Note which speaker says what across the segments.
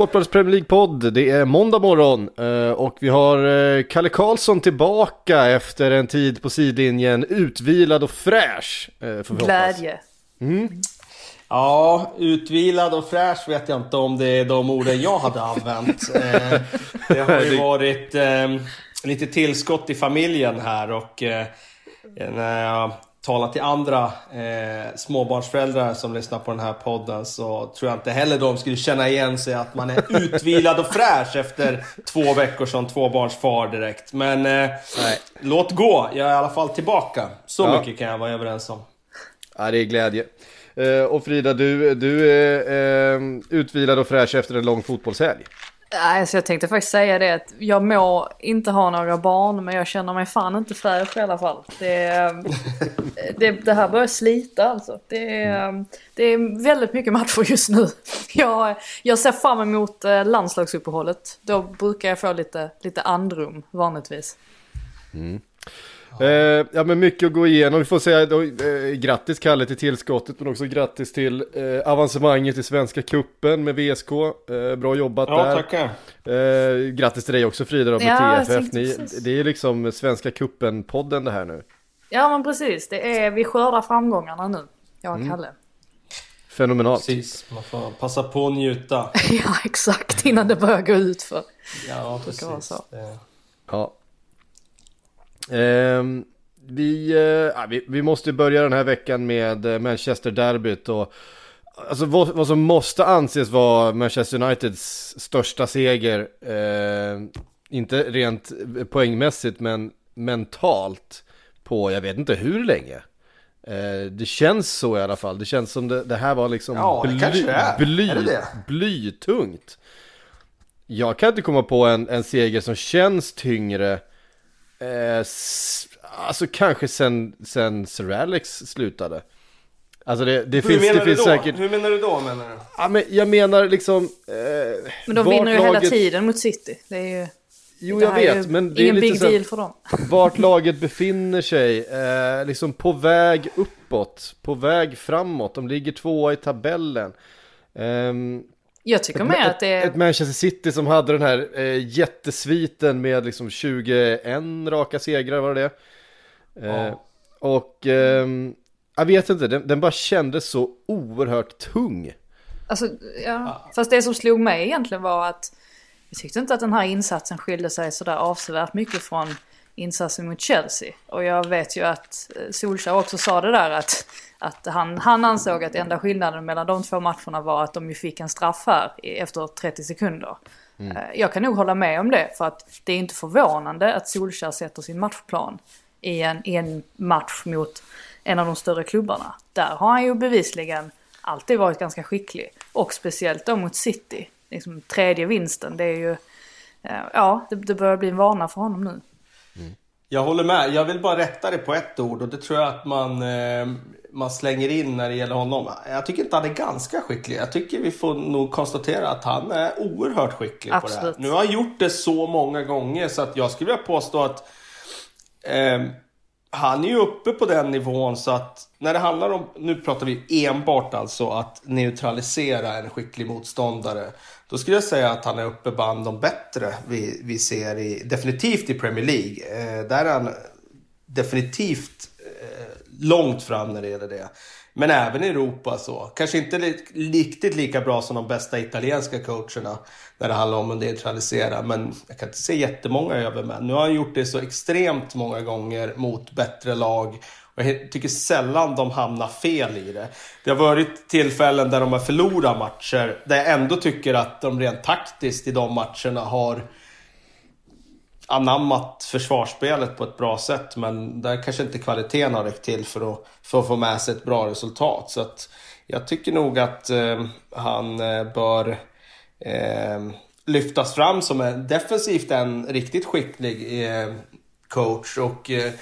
Speaker 1: Sportbladets Premier League-podd, det är måndag morgon eh, och vi har eh, Kalle Karlsson tillbaka efter en tid på sidlinjen, utvilad och fräsch. eh, får vi.
Speaker 2: Glädje.
Speaker 3: Ja, utvilad och fräsch vet jag inte om det är de orden jag hade använt. Det har ju varit lite tillskott i familjen här och när jag talar till andra eh, småbarnsföräldrar som lyssnar på den här podden så tror jag inte heller de skulle känna igen sig att man är utvilad och fräsch efter två veckor som tvåbarnsfar direkt. Men eh, låt gå, jag är i alla fall tillbaka. Så
Speaker 1: Ja.
Speaker 3: mycket kan jag vara överens om.
Speaker 1: Ja, det är glädje. Eh, och Frida, du, du är eh, utvilad och fräsch efter en lång fotbollshelg.
Speaker 2: Nej, så jag tänkte faktiskt säga det att jag må inte ha några barn men jag känner mig fan inte fräsch i alla fall. Det, det, det här börjar slita alltså. Det, är- det är väldigt mycket matcher just nu. Jag, jag ser fram emot eh, landslagsuppehållet. Då brukar jag få lite, lite andrum vanligtvis.
Speaker 1: Eh, ja men mycket att gå igenom. Vi får säga då, eh, grattis Kalle till tillskottet men också grattis till eh, avancemanget i Svenska Kuppen med VSK. Eh, bra jobbat
Speaker 3: Ja,
Speaker 1: där.
Speaker 3: tackar.
Speaker 1: Eh, grattis till dig också Frida då med
Speaker 2: Ja,
Speaker 1: TFF. Ni, det är liksom Svenska Kuppen-podden det här nu.
Speaker 2: Ja men precis, det är, vi skördar framgångarna nu. Jag och Kalle.
Speaker 1: Fenomenalt.
Speaker 3: Precis, man får passa på att njuta.
Speaker 2: Ja exakt, innan det börjar gå ut för.
Speaker 3: Ja, precis.
Speaker 1: Ja. Ehm, vi, ja, vi, vi måste börja den här veckan med eh, Manchester Derbyt och Alltså vad, vad som måste anses vara Manchester Uniteds största seger eh, Inte rent poängmässigt men mentalt På jag vet inte hur länge. Eh, Det känns så i alla fall. Det känns som det, det här var liksom
Speaker 3: Ja,
Speaker 1: bly,
Speaker 3: det?
Speaker 1: blytungt. Jag kan inte komma på en, en seger som känns tyngre eh, Alltså kanske sen, sen Sir Alex slutade Alltså det, det
Speaker 3: Hur
Speaker 1: finns,
Speaker 3: menar
Speaker 1: det
Speaker 3: du
Speaker 1: finns
Speaker 3: då?
Speaker 1: säkert
Speaker 3: Hur menar du då menar du?
Speaker 1: Ja men jag menar liksom eh,
Speaker 2: Men de
Speaker 1: vart
Speaker 2: vinner ju hela
Speaker 1: laget-
Speaker 2: tiden mot City. Det är ju...
Speaker 1: Jo
Speaker 2: det
Speaker 1: jag vet men det är lite
Speaker 2: big deal för dem.
Speaker 1: vart laget befinner sig, eh, liksom på väg uppåt, på väg framåt, de ligger tvåa i tabellen. Ehm,
Speaker 2: Jag tycker med att det
Speaker 1: ett,
Speaker 2: är...
Speaker 1: ett Manchester City som hade den här eh, jättesviten med liksom 21 raka segrar var det det? Eh,
Speaker 3: Ja.
Speaker 1: Och ehm, jag vet inte, den, den bara kändes så oerhört tung.
Speaker 2: Alltså, ja. Fast det som slog mig egentligen var att jag tyckte inte att den här insatsen skilde sig sådär avsevärt mycket från insatsen mot Chelsea. Och jag vet ju att eh, Solskjaer också sa det där att, att han, han ansåg att enda skillnaden mellan de två matcherna var att de ju fick en straff här efter 30 sekunder. Eh, Jag kan nog hålla med om det för att det är inte förvånande att Solskjaer sätter sin matchplan i en, i en match mot en av de större klubbarna. Där har han ju bevisligen alltid varit ganska skicklig. Och speciellt då mot City. Liksom tredje vinsten, det är ju... eh, Ja, det, det börjar bli en vana för honom nu.
Speaker 3: Jag håller med. Jag vill bara rätta dig på ett ord och det tror jag att man, eh, man slänger in när det gäller honom. Jag tycker inte han är ganska skicklig. Jag tycker vi får nog konstatera att han är oerhört skicklig på det
Speaker 2: Absolut.
Speaker 3: här. Nu har han gjort det så många gånger så att jag skulle vilja påstå att eh, han är ju uppe på den nivån så att när det handlar om, nu pratar vi enbart alltså att neutralisera en skicklig motståndare. Då skulle jag säga att han är uppe bland de bättre vi, vi ser i, definitivt i Premier League. Eh, där är han definitivt eh, långt fram när det gäller det. Men även i Europa så. Kanske inte li- riktigt lika bra som de bästa italienska coacherna när det handlar om att neutralisera. Men jag kan inte se jättemånga övermän. Nu har han gjort det så extremt många gånger mot bättre lag. Och jag tycker sällan de hamnar fel i det. Det har varit tillfällen där de har förlorat matcher. Där jag ändå tycker att de rent taktiskt i de matcherna har anammat försvarsspelet på ett bra sätt. Men där kanske inte kvaliteten har räckt till för att, för att få med sig ett bra resultat. Så att jag tycker nog att eh, han eh, bör eh, lyftas fram som en defensivt en riktigt skicklig eh, coach. Och eh,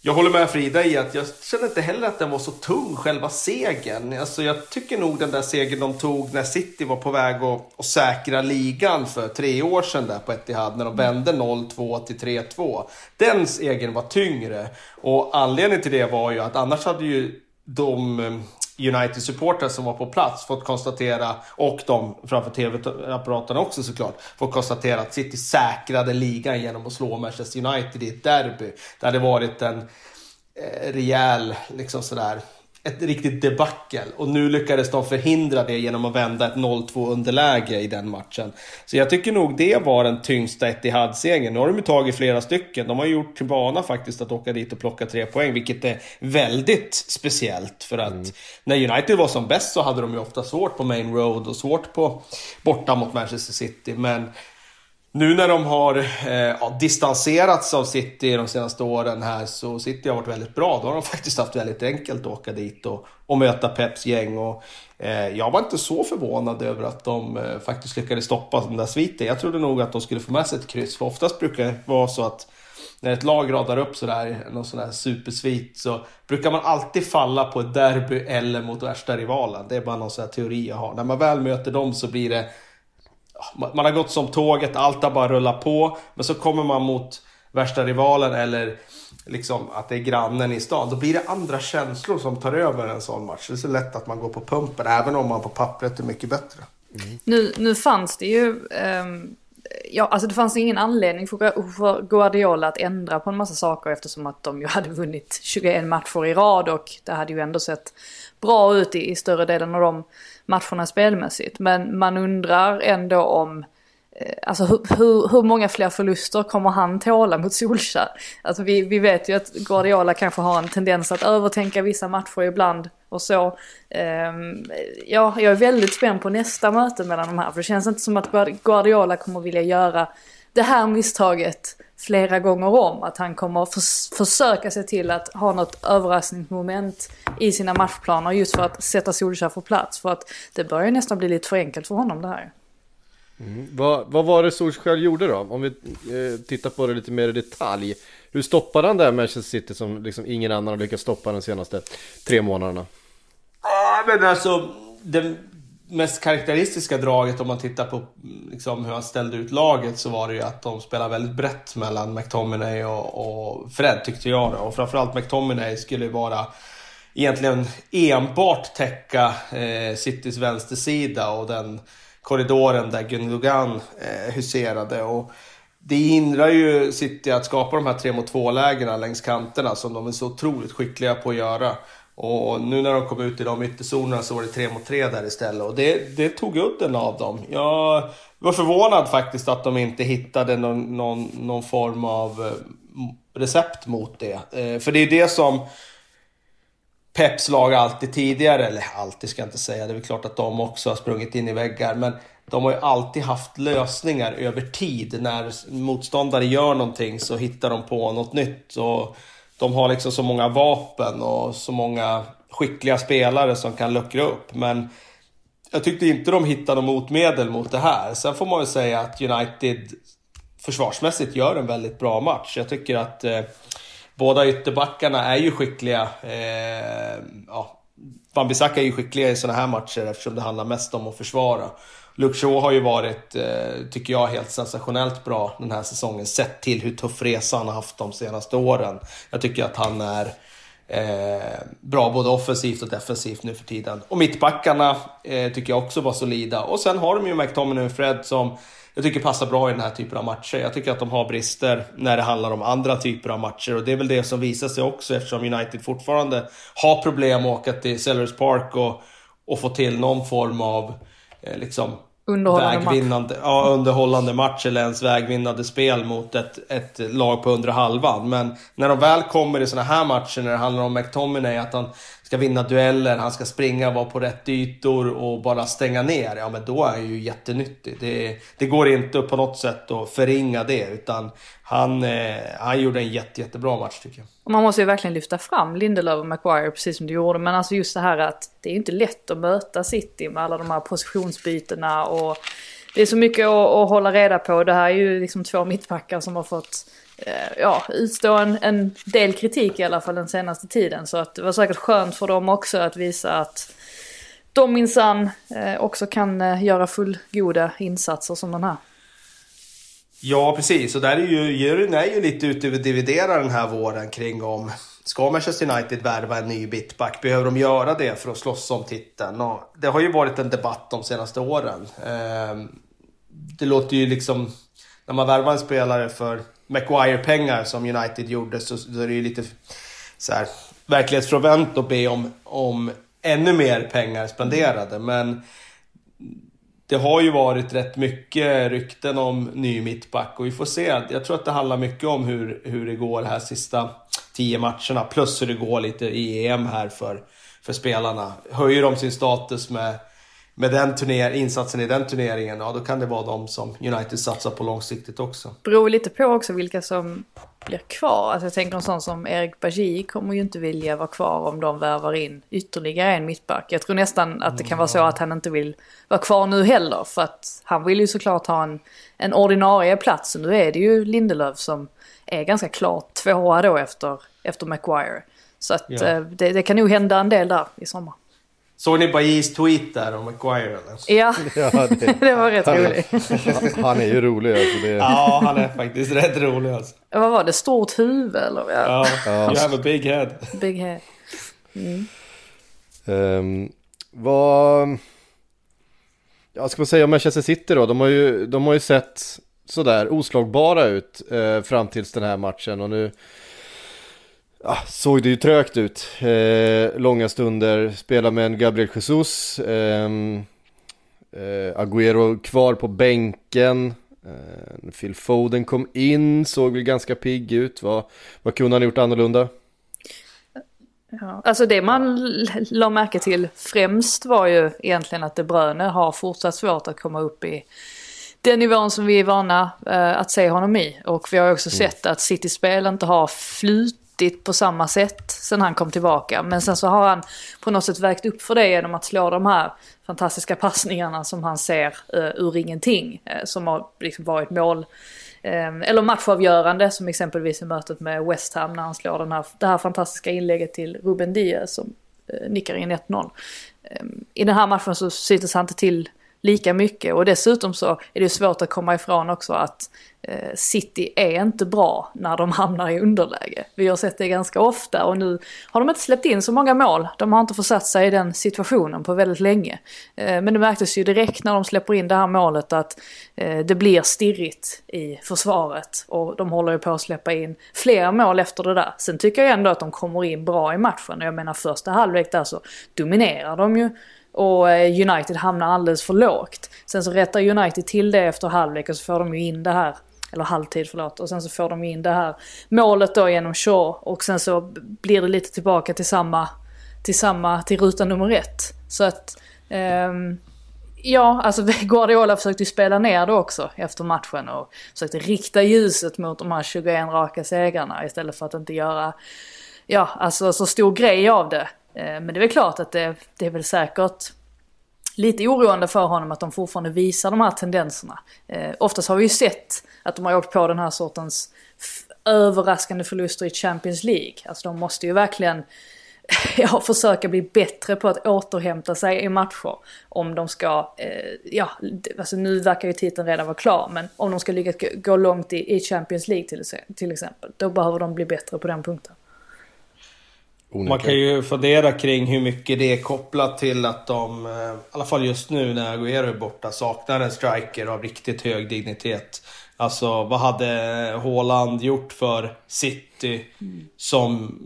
Speaker 3: jag håller med Frida i att jag känner inte heller att den var så tung, själva segern. Alltså jag tycker nog den där segern de tog när City var på väg att, att säkra ligan för tre år sedan där på Etihad, när de vände 0-2 till 3-2. Den segern var tyngre. Och anledningen till det var ju att annars hade ju de eh, United-supportrar som var på plats fått konstatera, och de framför tv-apparaterna också såklart, fått konstatera att City säkrade ligan genom att slå Manchester United i ett derby. Det hade varit en eh, rejäl, liksom sådär, ett riktigt debacle. Och nu lyckades de förhindra det genom att vända ett 0-2 underläge i den matchen. Så jag tycker nog det var den tyngsta Etihad-segern. Nu har de ju tagit flera stycken. De har gjort till bana faktiskt att åka dit och plocka tre poäng, vilket är väldigt speciellt. För att mm. när United var som bäst så hade de ju ofta svårt på Main Road och svårt på borta mot Manchester City. Men nu när de har eh, ja, distanserats av City de senaste åren här så City har varit väldigt bra. Då har de faktiskt haft väldigt enkelt att åka dit och, och möta Peps gäng. Och, eh, jag var inte så förvånad över att de eh, faktiskt lyckades stoppa den där sviten. Jag trodde nog att de skulle få med sig ett kryss. För oftast brukar det vara så att när ett lag radar upp sådär, någon sån här supersvit så brukar man alltid falla på ett derby eller mot värsta rivalen. Det är bara någon sån här teori jag har. När man väl möter dem så blir det man har gått som tåget, allt har bara rullat på. Men så kommer man mot värsta rivalen eller liksom att det är grannen i stan. Då blir det andra känslor som tar över en sån match. Det är så lätt att man går på pumpen även om man på pappret är mycket bättre.
Speaker 2: Mm. Nu, nu fanns det ju... Um... Ja, alltså det fanns ingen anledning för Guardiola att ändra på en massa saker eftersom att de ju hade vunnit 21 matcher i rad och det hade ju ändå sett bra ut i, i större delen av de matcherna spelmässigt. Men man undrar ändå om eh, Eh, alltså hur, hur, hur, många fler förluster kommer han tåla mot Solskjaer? Alltså vi, vi vet ju att Guardiola kanske har en tendens att övertänka vissa matcher ibland och så. Um, ja, jag är väldigt spänd på nästa möte mellan de här för det känns inte som att Guardiola kommer vilja göra det här misstaget flera gånger om. Att han kommer förs försöka se till att ha något överraskningsmoment i sina matchplaner just för att sätta Solskjaer på plats. För att det börjar nästan bli lite för enkelt för honom det här.
Speaker 1: Mm. Vad, vad var det Solskjaer gjorde då? Om vi eh, tittar på det lite mer i detalj. Hur stoppade han det här Manchester City som liksom ingen annan har lyckats stoppa de senaste tre månaderna?
Speaker 3: Ja, men alltså... Det, mest karaktäristiska draget om man tittar på liksom, hur han ställde ut laget så var det ju att de spelade väldigt brett mellan McTominay och, och Fred tyckte jag. Då. Och framförallt McTominay skulle vara egentligen enbart täcka eh, Citys vänstersida och den korridoren där Gundogan eh, huserade. Och det hindrar ju City att skapa de här tre mot två lägena längs kanterna som de är så otroligt skickliga på att göra. Och nu när de kom ut i de ytterzonerna så var det tre mot tre där istället. Och det, det tog udden av dem. Jag var förvånad faktiskt att de inte hittade någon, någon, någon form av eh, recept mot det. Eh, för det är det som Peps lag alltid tidigare, eller alltid ska jag inte säga, det är väl klart att de också har sprungit in i väggar. Men de har ju alltid haft lösningar över tid. När motståndare gör någonting så hittar de på något nytt. Och de har liksom så många vapen och så många skickliga spelare som kan luckra upp. Men jag tyckte inte de hittade motmedel mot det här. Sen får man väl säga att United försvarsmässigt gör en väldigt bra match. Jag tycker att eh, båda ytterbackarna är ju skickliga. Eh, ja, Van Bissaka är ju skickliga i sådana här matcher eftersom det handlar mest om att försvara. Luke Shaw har ju varit, eh, tycker jag, helt sensationellt bra den här säsongen. Sett till hur tuff resa han har haft de senaste åren. Jag tycker att han är eh, bra både offensivt och defensivt nu för tiden. Och mittbackarna eh, tycker jag också var solida. Och sen har de ju McTominay och Fred som jag tycker passar bra i den här typen av matcher. Jag tycker att de har brister när det handlar om andra typer av matcher. Och det är väl det som visar sig också eftersom United fortfarande har problem att åka till Sellers Park och, och få till någon form av eh, liksom
Speaker 2: underhållande
Speaker 3: vägvinnande, match. Ja, underhållande match eller ens vägvinnande spel mot ett, ett lag på undre halvan. Men när de väl kommer i sådana här matcher när det handlar om McTominay, att han ska vinna dueller, han ska springa, vara på rätt ytor och bara stänga ner. Ja, men då är han ju jättenyttig. Det, det går inte på något sätt att förringa det, utan han, eh, han gjorde en jätte, jättebra match tycker jag.
Speaker 2: Och man måste ju verkligen lyfta fram Lindelöf och Maguire precis som du gjorde. Men alltså just det här att det är inte lätt att möta City med alla de här positionsbytena och det är så mycket att, att hålla reda på. Det här är ju liksom två mittbackar som har fått Eh, ja, utstå en, en del kritik i alla fall den senaste tiden. Så att det var säkert skönt för dem också att visa att de minsann eh, också kan eh, göra fullgoda insatser som den här.
Speaker 3: Ja, precis. Och där är ju, juryn är ju lite ute och dividerar den här våren kring om ska Manchester United värva en ny bitback? Behöver de göra det för att slåss om titeln? Och det har ju varit en debatt de senaste åren. Eh, det låter ju liksom... När man värvar en spelare för Maguire-pengar som United gjorde så, så är det ju lite så här, verklighetsfrånvänt att be om, om ännu mer pengar spenderade. Men det har ju varit rätt mycket rykten om ny mittback och vi får se. Jag tror att det handlar mycket om hur, hur det går här sista tio matcherna. Plus hur det går lite i EM här för, för spelarna. Höjer de sin status med, med den turner, insatsen i den turneringen, ja då kan det vara de som United satsar på långsiktigt också.
Speaker 2: Beror lite på också vilka som blir kvar. Alltså jag tänker en sån som Erik Bajie kommer ju inte vilja vara kvar om de värvar in ytterligare en mittback. Jag tror nästan att det kan vara så att han inte vill vara kvar nu heller. För att han vill ju såklart ha en, en ordinarie plats. Och nu är det ju Lindelöf som är ganska klart tvåa då efter, efter Maguire. Så att
Speaker 3: Ja.
Speaker 2: eh, det, det kan nog hända en del där i sommar.
Speaker 3: Såg ni Bajis tweet där om Maguire eller?
Speaker 2: Ja,
Speaker 1: Ja, det,
Speaker 2: det var rätt roligt.
Speaker 1: han, han är ju rolig alltså. Det,
Speaker 3: Ja, han är faktiskt rätt rolig alltså.
Speaker 2: Vad var det? Stort huvud eller? Ja,
Speaker 3: Ja, you have a big head.
Speaker 2: Big head.
Speaker 1: Ehm, vad... Ja, ska man säga om Manchester City då? De har ju, de har ju sett sådär oslagbara ut eh, fram tills den här matchen och nu ja, såg det ju trögt ut. Eh, långa stunder, spela med en Gabriel Jesus, ehm, eh, Agüero kvar på bänken. Eh, Phil Foden kom in, såg väl ganska pigg ut. Vad, vad kunde han gjort annorlunda?
Speaker 2: Ja, alltså det man la märke till främst var ju egentligen att De Bruyne har fortsatt svårt att komma upp i den nivån som vi är vana eh, att se honom i. Och vi har också sett att City-spel inte har flutit på samma sätt sen han kom tillbaka. Men sen så har han på något sätt vägt upp för det genom att slå de här fantastiska passningarna som han ser eh, ur ingenting. Eh, som har liksom varit mål Eh, Eller matchavgörande som exempelvis i mötet med West Ham när han slår den här, det här fantastiska inlägget till Ruben Diaz som eh, nickar in 1-0. Eh, I den här matchen så syntes han inte till lika mycket och dessutom så är det svårt att komma ifrån också att eh, City är inte bra när de hamnar i underläge. Vi har sett det ganska ofta och nu har de inte släppt in så många mål. De har inte försatt sig i den situationen på väldigt länge. Eh, Men det märktes ju direkt när de släpper in det här målet att eh, det blir stirrigt i försvaret. Och de håller ju på att släppa in fler mål efter det där. Sen tycker jag ändå att de kommer in bra i matchen. Jag menar första halvlek där så dominerar de ju. Och eh, United hamnar alldeles för lågt. Sen så rättar United till det efter halvlek och så får de ju in det här eller halvtid förlåt. Och sen så får de in det här målet då genom Shaw. Och sen så blir det lite tillbaka till samma, till samma, till ruta nummer ett. Så att, ehm, ja alltså Guardiola försökte ju spela ner det också efter matchen. Och försökte rikta ljuset mot de här 21 raka segrarna istället för att inte göra, ja alltså så stor grej av det. Eh, men det är väl klart att det, det är väl säkert lite oroande för honom att de fortfarande visar de här tendenserna. Eh, oftast har vi ju sett att de har åkt på den här sortens överraskande förluster i Champions League. Alltså de måste ju verkligen ja, försöka bli bättre på att återhämta sig i matcher. Om de ska, eh, ja, alltså nu verkar ju titeln redan vara klar, men om de ska lyckas gå- gå långt i, i Champions League till, till exempel, då behöver de bli bättre på den punkten.
Speaker 3: Man kan ju fundera kring hur mycket det är kopplat till att de, eh, i alla fall just nu när Agüero är borta, saknar en striker av riktigt hög dignitet. Alltså vad hade Haaland gjort för City som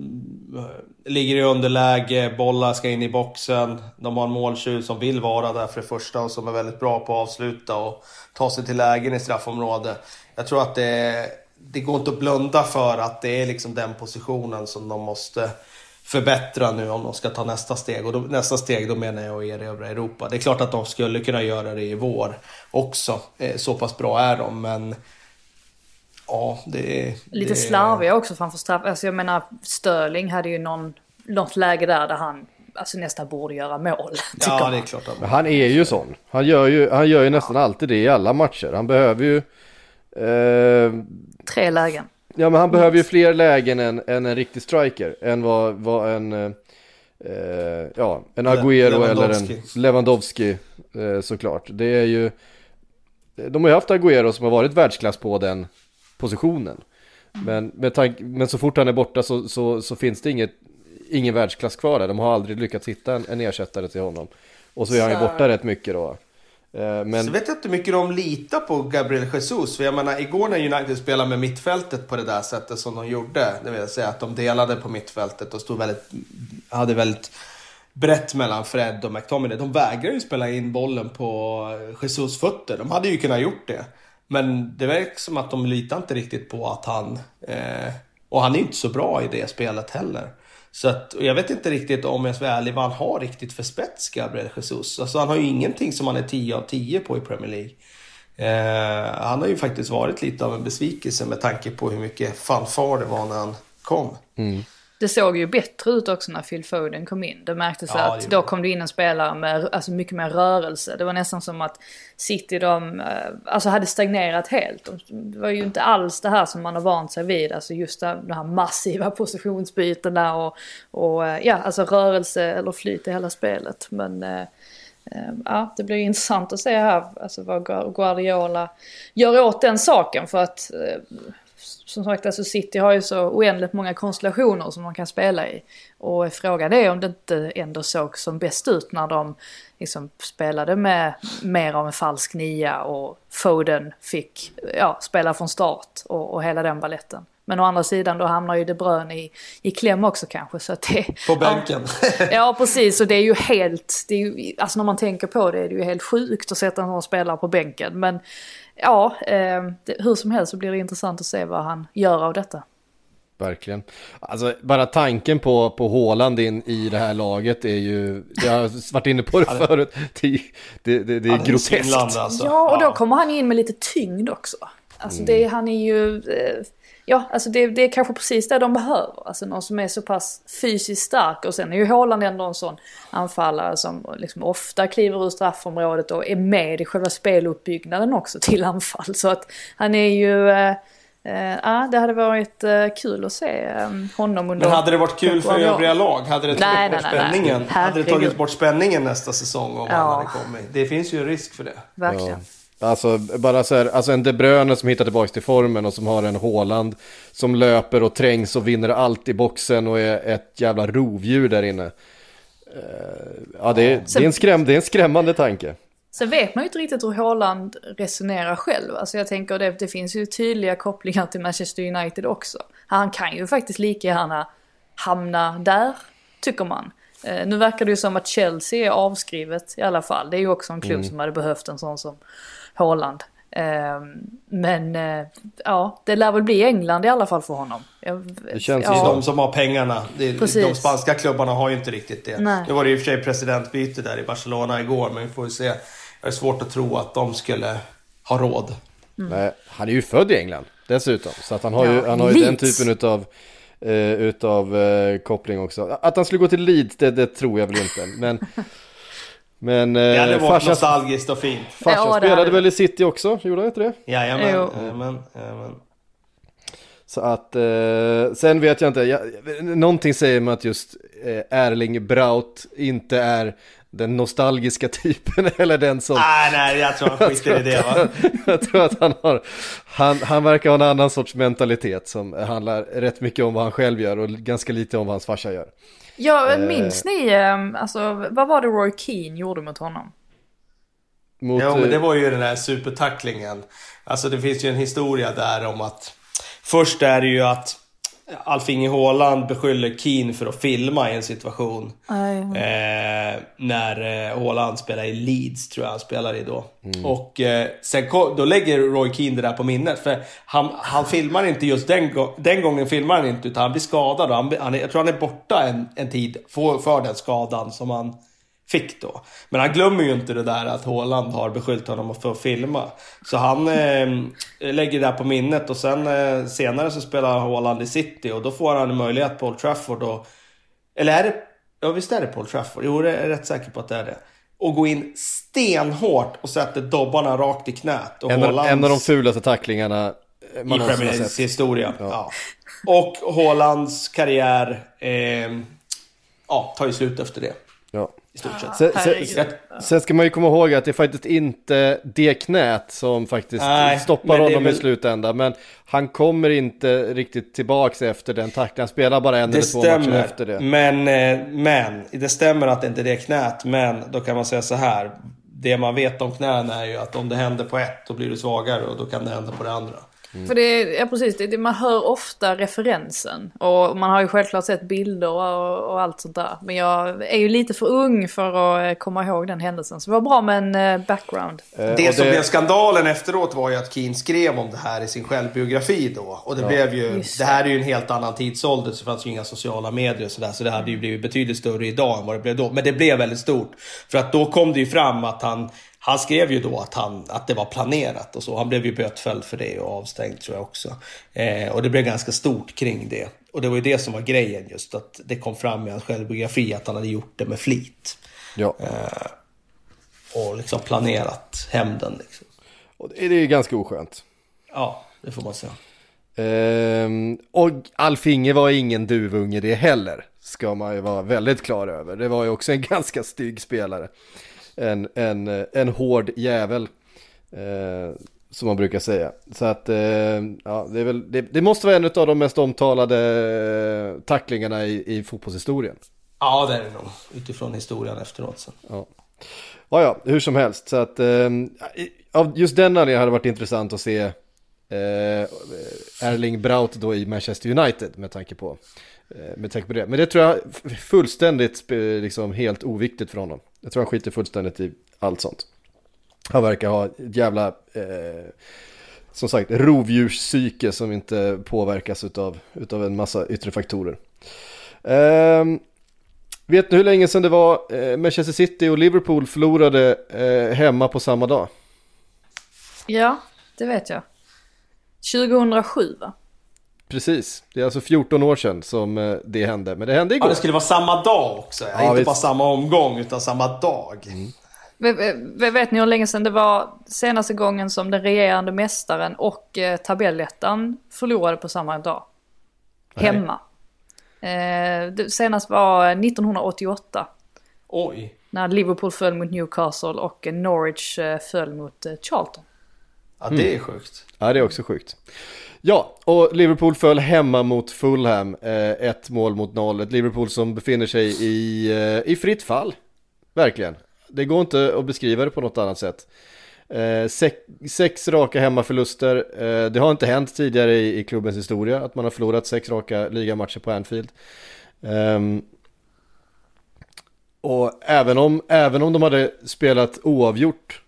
Speaker 3: eh, ligger i underläge, bollar ska in i boxen. De har en måltjuv som vill vara där för det första och som är väldigt bra på att avsluta och ta sig till lägen i straffområdet. Jag tror att det, det går inte att blunda för att det är liksom den positionen som de måste förbättra nu om de ska ta nästa steg. Och då, nästa steg då menar jag att erövra Europa. Det är klart att de skulle kunna göra det i vår också. Eh, Så pass bra är de, men ja, det är...
Speaker 2: Lite
Speaker 3: det,
Speaker 2: slarviga också framför straff. Alltså jag menar Sterling hade ju någon, något läge där där han alltså, nästan borde göra mål.
Speaker 3: Ja, det är klart. Att
Speaker 1: Men han är ju sån. Han gör ju, han gör ju nästan alltid det i alla matcher. Han behöver ju... Eh,
Speaker 2: Tre lägen.
Speaker 1: Ja men han behöver ju fler lägen än, än en riktig striker. Än vad, vad en... Eh, eh, ja, en Agüero eller en
Speaker 3: Lewandowski.
Speaker 1: Eh, såklart. Det är ju... De har ju haft Agüero som har varit världsklass på den positionen. Men, med tank, men så fort han är borta så, så, så finns det inget, ingen världsklass kvar där. De har aldrig lyckats hitta en, en ersättare till honom. Och så är han ju borta rätt mycket då. Eh, men
Speaker 3: Så vet jag inte hur mycket de litar på Gabriel Jesus. För jag menar, igår när United spelade med mittfältet på det där sättet som de gjorde. Det vill säga att de delade på mittfältet och stod väldigt, hade väldigt brett mellan Fred och McTominay. De vägrade ju spela in bollen på Jesus fötter. De hade ju kunnat gjort det. Men det verkar som att de litar inte riktigt på att han... Eh, och han är inte så bra i det spelet heller. Så att, och jag vet inte riktigt om jag ska vara ärlig vad han har riktigt för spets, Gabriel Jesus. Alltså han har ju ingenting som han är 10 av 10 på i Premier League. Eh, han har ju faktiskt varit lite av en besvikelse med tanke på hur mycket fanfar det var när han kom. Mm.
Speaker 2: Det såg ju bättre ut också när Phil Foden kom in. Det märktes
Speaker 3: Ja, det
Speaker 2: att
Speaker 3: gjorde
Speaker 2: då
Speaker 3: det.
Speaker 2: kom det in en spelare med alltså mycket mer rörelse. Det var nästan som att City de, eh, alltså hade stagnerat helt. De- Det var ju inte alls det här som man har vant sig vid. Alltså just det, de här massiva positionsbytena och, och eh, ja, alltså rörelse eller flyt i hela spelet. Men eh, ja, det blir ju intressant att se här alltså vad Gu- Guardiola gör åt den saken. För att som sagt, alltså City har ju så oändligt många konstellationer som de kan spela i. Och frågan är om det inte ändå såg som bäst ut när de liksom spelade med mer av en falsk nia och Foden fick ja, spela från start och, och hela den balletten. Men å andra sidan då hamnar ju De Bruyne i, i kläm också kanske. Så att det,
Speaker 3: På bänken.
Speaker 2: Ja precis och det är ju helt, det är ju, alltså när man tänker på det är det ju helt sjukt att sätta en sån spelare på bänken. Men ja, eh, det, hur som helst så blir det intressant att se vad han gör av detta.
Speaker 1: Verkligen. Alltså bara tanken på, på Haaland in i det här laget är ju, jag har varit inne på det förut, det, det, det, det är
Speaker 3: är
Speaker 1: groteskt.
Speaker 3: alltså.
Speaker 2: Ja och då kommer han in med lite tyngd också. Alltså det, han är ju, eh, ja alltså det, det är kanske precis det de behöver. Alltså någon som är så pass fysiskt stark och sen är ju Haaland ändå en sån anfallare som liksom ofta kliver ur straffområdet och är med i själva speluppbyggnaden också till anfall. Så att han är ju, eh, eh, ja det hade varit eh, kul att se eh, honom under
Speaker 3: Men hade det varit kul för övriga lag? Hade det
Speaker 2: Nej,
Speaker 3: tagit bort
Speaker 2: nej, nej, nej.
Speaker 3: spänningen? Hade det tagit bort spänningen nästa säsong om
Speaker 2: Ja.
Speaker 3: han hade kommit? Det finns ju en risk för det.
Speaker 2: Verkligen.
Speaker 1: Alltså bara så här, alltså en De Bruyne som hittar tillbaka till formen och som har en Haaland som löper och trängs och vinner allt i boxen och är ett jävla rovdjur där inne. Eh, Ja, det är, det är, en, skräm, det är en skrämmande tanke.
Speaker 2: Sen vet man ju inte riktigt hur Haaland resonerar själv. Alltså jag tänker det, det finns ju tydliga kopplingar till Manchester United också. Han kan ju faktiskt lika gärna hamna där, tycker man. Eh, nu verkar det ju som att Chelsea är avskrivet i alla fall. Det är ju också en klubb som hade behövt en sån som Haaland. Eh, men eh, ja, det lär väl bli England i alla fall för honom. Jag,
Speaker 1: Det känns
Speaker 3: är
Speaker 1: ju
Speaker 3: de som har pengarna. Det, de spanska klubbarna har ju inte riktigt det.
Speaker 2: Nej.
Speaker 3: Nu var det i och för sig presidentbyte där i Barcelona igår, men vi får ju se. Jag är svårt att tro att de skulle ha råd.
Speaker 1: Nej, han är ju född i England dessutom. Så att han har ju,
Speaker 2: Ja,
Speaker 1: han har ju den typen utav, eh, utav eh, koppling också. Att han skulle gå till Leeds, det, det tror jag väl inte. Men, men
Speaker 3: Det hade
Speaker 1: eh,
Speaker 3: varit
Speaker 1: farsan,
Speaker 3: nostalgiskt och fint.
Speaker 1: farsan
Speaker 2: Ja,
Speaker 1: spelade
Speaker 2: hade-
Speaker 1: väl i City också, gjorde han inte det?
Speaker 3: Jajamän,
Speaker 2: Jo.
Speaker 3: jajamän, jajamän.
Speaker 1: Så att, eh, sen vet jag inte, jag, någonting säger mig att just eh, Erling Braut inte är den nostalgiska typen eller den som...
Speaker 3: Nej, nej, jag tror han skiter i det va.
Speaker 1: jag tror att han har, han, han verkar ha en annan sorts mentalitet som handlar rätt mycket om vad han själv gör och ganska lite om vad hans farsa gör.
Speaker 2: Ja, minns ni, eh, alltså vad var det Roy Keane gjorde mot honom?
Speaker 1: Mot,
Speaker 3: Jo, men det
Speaker 1: eh,
Speaker 3: var ju den där supertacklingen. Alltså det finns ju en historia där om att först är det ju att Alf-Inge Haaland beskyller Keane för att filma i en situation. Eh, när eh, Haaland spelar i Leeds, tror jag han spelar i då. Och eh, sen då lägger Roy Keane det där på minnet. För han, han filmar inte just den, den gången, filmar han inte, utan han blir skadad. Och han, han jag tror han är borta en, en tid för, för den skadan som han fick då. Men han glömmer ju inte det där att Haaland har beskyllt honom för att filma. Så han eh, lägger det där på minnet och sen eh, senare så spelar Haaland i City och då får han en möjlighet på Old Trafford och... Eller är det Ja, visst är det Paul Trafford? Jo, jag är rätt säker på att det är det. Och gå in stenhårt och sätter dobbarna rakt i knät. Och
Speaker 1: En,
Speaker 3: Haalands-
Speaker 1: en av de fulaste tacklingarna man
Speaker 3: i Premier Leagues historia. Ja. Och Haalands karriär eh, ja, tar ju slut efter det. I stort sett.
Speaker 1: Sen,
Speaker 2: herregud.
Speaker 1: sen, sen ska man ju komma ihåg att det är faktiskt inte det knät som faktiskt
Speaker 3: Nej,
Speaker 1: stoppar honom
Speaker 3: väl-
Speaker 1: i slutändan. Men han kommer inte riktigt tillbaks efter den tacklingen. Han spelar bara en
Speaker 3: Det
Speaker 1: eller två matcher efter det.
Speaker 3: Men, eh, men det stämmer att det inte är det knät. Men då kan man säga så här. Det man vet om knäna är ju att om det händer på ett då blir du svagare och då kan det hända på det andra.
Speaker 2: För det är, ja precis, det, det, man hör ofta referensen. Och man har ju självklart sett bilder och, och allt sånt där. Men jag är ju lite för ung för att eh, komma ihåg den händelsen. Så det var bra med en eh, background.
Speaker 1: Eh,
Speaker 3: Det
Speaker 1: och
Speaker 3: som blev skandalen efteråt var ju att Keane skrev om det här i sin självbiografi då. Och det blev ju,
Speaker 2: Just
Speaker 3: det här är ju en helt annan tidsålder så det fanns ju inga sociala medier och sådär. Så det hade ju blivit betydligt större idag än vad det blev då. Men det blev väldigt stort. För att då kom det ju fram att han, han skrev ju då att, han, att det var planerat och så. Han blev ju bötfälld för det och avstängd tror jag också. Eh, och det blev ganska stort kring det. Och det var ju det som var grejen just. Att det kom fram i hans självbiografi att han hade gjort det med flit.
Speaker 1: Ja.
Speaker 3: Och liksom planerat hämnden liksom.
Speaker 1: Och det är ju ganska oskönt.
Speaker 3: Ja, det får man säga.
Speaker 1: Ehm, och Alfinge var ingen duvunge det heller. Ska man ju vara väldigt klar över. Det var ju också en ganska stygg spelare. En, en, en hård jävel. Eh, som man brukar säga. Så att, eh, ja, det, väl, det, det måste vara en av de mest omtalade eh, tacklingarna i, i fotbollshistorien.
Speaker 3: Ja, det är det nog. Utifrån historien efteråt sen.
Speaker 1: Ja. Ja, ja, hur som helst. Så att, eh, av just den anledningen hade det varit intressant att se eh, Erling Braut då i Manchester United med tanke på, eh, med tanke på det. Men det tror jag är fullständigt liksom helt oviktigt för honom. Jag tror han skiter fullständigt i allt sånt. Han verkar ha ett jävla, eh, som sagt, rovdjurspsyke som inte påverkas utav, utav en massa yttre faktorer. Eh, Vet ni hur länge sedan det var eh, Manchester City och Liverpool förlorade eh, hemma på samma dag?
Speaker 2: Ja, det vet jag. 2007 va?
Speaker 1: Precis, det är alltså 14 år sedan som eh, det hände, men det hände
Speaker 3: Ja,
Speaker 1: igår.
Speaker 3: det skulle vara samma dag också.
Speaker 1: Ja,
Speaker 3: inte
Speaker 1: visst.
Speaker 3: bara samma omgång, utan samma dag.
Speaker 2: Ve- ve- Vet ni hur länge sedan det var senaste gången som den regerande mästaren och eh, tabellettan förlorade på samma dag?
Speaker 1: Nej.
Speaker 2: Hemma. Eh, det senast var 1988.
Speaker 3: Oj.
Speaker 2: När Liverpool föll mot Newcastle och eh, Norwich eh, föll mot eh, Charlton.
Speaker 3: Ja, det är sjukt.
Speaker 1: Ja, det är också sjukt. Ja, och Liverpool föll hemma mot Fulham, eh, ett mål mot noll. Ett Liverpool som befinner sig i, eh, i fritt fall, verkligen. Det går inte att beskriva det på något annat sätt. Eh, sex, sex raka hemmaförluster, eh, det har inte hänt tidigare i, i klubbens historia att man har förlorat sex raka ligamatcher på Anfield. Ehm, och även om, även om de hade spelat oavgjort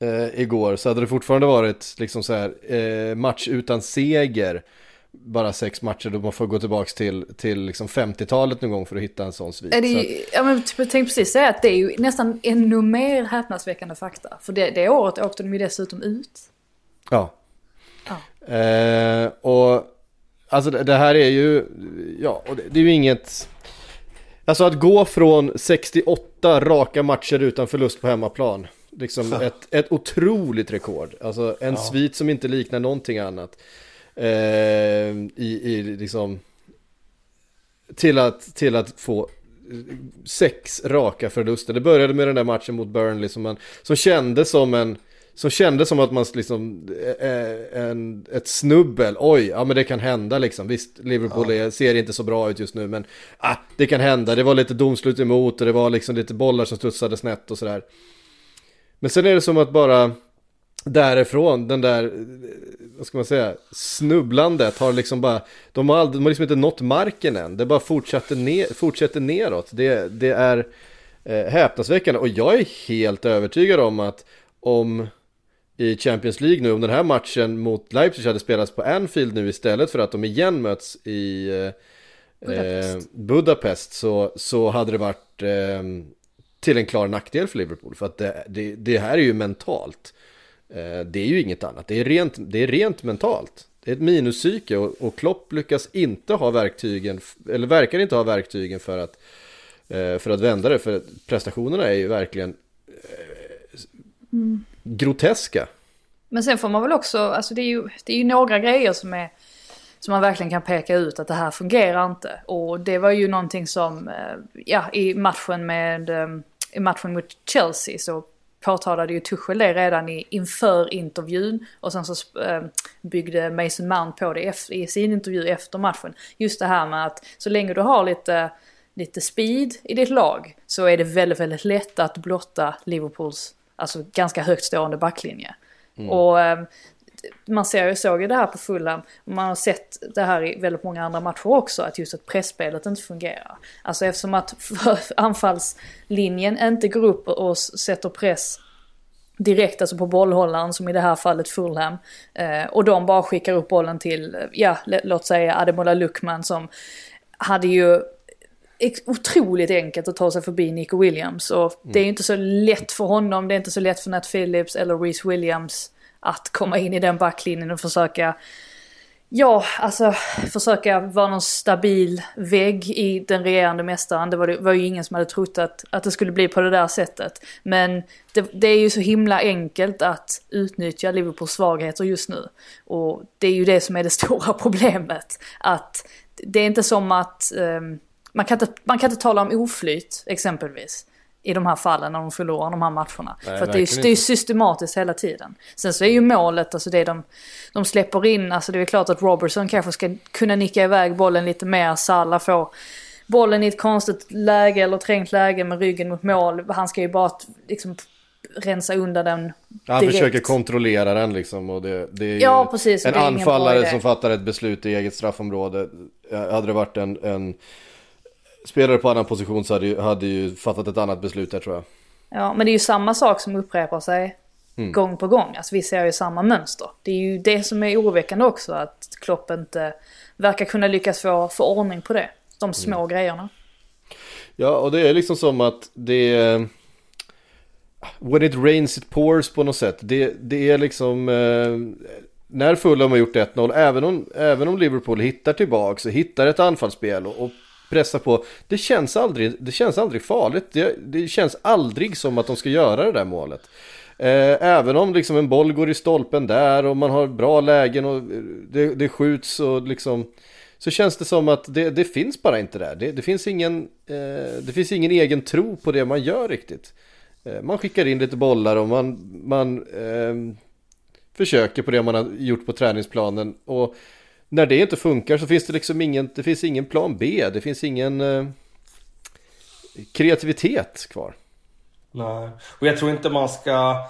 Speaker 1: eh, igår så hade det fortfarande varit liksom så här eh, match utan seger. Bara sex matcher då man får gå tillbaka till, till liksom 50-talet någon gång för att hitta en sån svit.
Speaker 2: Är det
Speaker 1: Så
Speaker 2: ju, ja, men typ, jag tänkte precis säga att det är ju nästan ännu mer häpnadsväckande fakta. För det, det året åkte de ju dessutom ut.
Speaker 1: Ja.
Speaker 2: Ja.
Speaker 1: Eh, och alltså det, det här är ju, ja, och det, det är ju inget... Alltså att gå från 68 raka matcher utan förlust på hemmaplan. Liksom ett, ett otroligt rekord. Alltså en svit som inte liknar någonting annat. Eh, i, I liksom... Till att, till att få sex raka förluster. Det började med den där matchen mot Burnley som, man, som kändes som en... Som kändes som att man liksom, eh, en, ett snubbel, oj, ja men det kan hända liksom. Visst, Liverpool är, ser inte så bra ut just nu, men ah, det kan hända. Det var lite domslut emot och det var liksom lite bollar som studsade snett och sådär. Men sen är det som att bara därifrån, den där, vad ska man säga, snubblandet har liksom bara, de har, aldrig, de har liksom inte nått marken än. Det bara fortsätter, ner, fortsätter neråt. Det, det är eh, häpnadsväckande och jag är helt övertygad om att om i Champions League nu, om den här matchen mot Leipzig hade spelats på Anfield nu istället för att de igen möts i eh,
Speaker 2: Budapest.
Speaker 1: eh, Budapest så, så hade det varit eh, till en klar nackdel för Liverpool. För att det, det, det här är ju mentalt. Eh, det är ju inget annat, det är rent, det är rent mentalt. Det är ett minuspsyke och, och Klopp lyckas inte ha verktygen, eller verkar inte ha verktygen för att eh, för att vända det. För prestationerna är ju verkligen mm. groteska.
Speaker 2: Men sen får man väl också, alltså det är ju, det är ju några grejer som är som man verkligen kan peka ut att det här fungerar inte. Och det var ju någonting som, ja i matchen med, i matchen mot Chelsea så påtalade ju Tuchel det redan i, inför intervjun och sen så äh, byggde Mason Mount på det efter, i sin intervju efter matchen. Just det här med att så länge du har lite, lite speed i ditt lag så är det väldigt, väldigt lätt att blotta Liverpools alltså ganska högt stående backlinje. Mm. Och äh, man ser, såg ju det här på Fulham, man har sett det här i väldigt många andra matcher också, att just att pressspelet inte fungerar. Alltså eftersom att anfallslinjen inte går upp och sätter press direkt alltså på bollhållaren som i det här fallet Fulham. Eh, och de bara skickar upp bollen till, ja låt säga Ademola Luckman som hade ju otroligt enkelt att ta sig förbi Nico Williams. Och mm. det är inte så lätt för honom, det är inte så lätt för Nat Phillips eller Reece Williams att komma in i den backlinjen och försöka Ja, alltså försöka vara någon stabil vägg i den regerande mästaren. Det var, det var ju ingen som hade trott att, att det skulle bli på det där sättet. Men det, det, är ju så himla enkelt att utnyttja Liverpools svagheter just nu. Och det är ju det som är det stora problemet. Att det är inte som att um, man, kan inte, man kan inte tala om oflyt exempelvis i de här fallen när de förlorar de här matcherna. Nej, För att det är, är systematiskt hela tiden. Sen så är ju målet, alltså det de, de släpper in, alltså det är klart att Robertson kanske ska kunna nicka iväg bollen lite mer, Salah får bollen i ett konstigt läge eller trängt läge med ryggen mot mål. Han ska ju bara liksom rensa undan den direkt.
Speaker 1: Han försöker kontrollera den liksom och det, det är ju
Speaker 2: ja, precis,
Speaker 1: en anfallare som fattar ett beslut i eget straffområde. Hade det varit en, en spelare på annan position så hade ju, hade ju fattat ett annat beslut där tror jag.
Speaker 2: Ja, men det är ju samma sak som upprepar sig mm. gång på gång. Alltså vi ser ju samma mönster. Det är ju det som är oroväckande också, att Klopp inte verkar kunna lyckas få, få ordning på det. De små mm. grejerna.
Speaker 1: Ja, och det är liksom som att det When it rains it pours på något sätt. Det, det är liksom... Eh, när Fulham har gjort 1-0, även om, även om Liverpool hittar tillbaka så hittar ett anfallsspel och, och pressa på. Det känns aldrig, det känns aldrig farligt. Det, det känns aldrig som att de ska göra det där målet. Eh, även om liksom en boll går i stolpen där och man har bra lägen och det, det skjuts och liksom så känns det som att det, det finns bara inte där. Det, det finns ingen, eh, det finns ingen egen tro på det man gör riktigt. Eh, man skickar in lite bollar och man, man eh, försöker på det man har gjort på träningsplanen. Och när det inte funkar så finns det liksom ingen, det finns ingen plan B, det finns ingen eh, kreativitet kvar.
Speaker 3: Nej, och jag tror inte man ska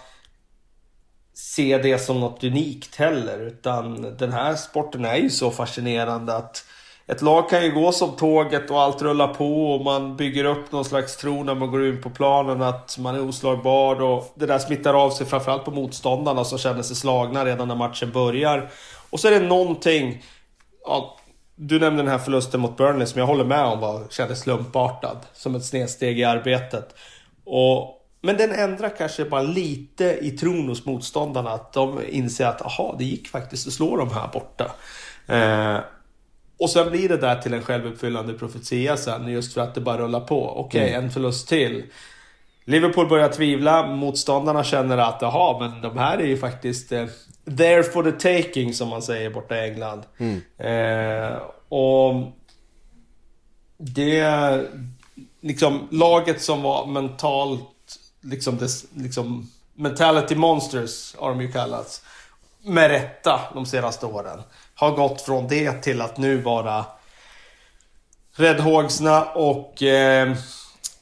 Speaker 3: se det som något unikt heller, utan den här sporten är ju så fascinerande att ett lag kan ju gå som tåget och allt rullar på och man bygger upp någon slags tro när man går in på planen att man är oslagbar och det där smittar av sig framförallt på motståndarna som känner sig slagna redan när matchen börjar. Och så är det någonting... Ja, du nämnde den här förlusten mot Burnley som jag håller med om var, kändes slumpartad. Som ett snedsteg i arbetet. Och, men den ändrar kanske bara lite i tron hos motståndarna. Att de inser att aha, det gick faktiskt att slå dem här borta. Eh, och sen blir det där till en självuppfyllande profetia sen just för att det bara rullar på. Okej, okay, mm. en förlust till. Liverpool börjar tvivla, motståndarna känner att jaha, men de här är ju faktiskt eh, there for the taking som man säger borta i England. Mm. Eh, och det... Liksom laget som var mentalt... Liksom, des, liksom mentality monsters har de ju kallats. Med rätta de senaste åren. Har gått från det till att nu vara räddhågsna och eh,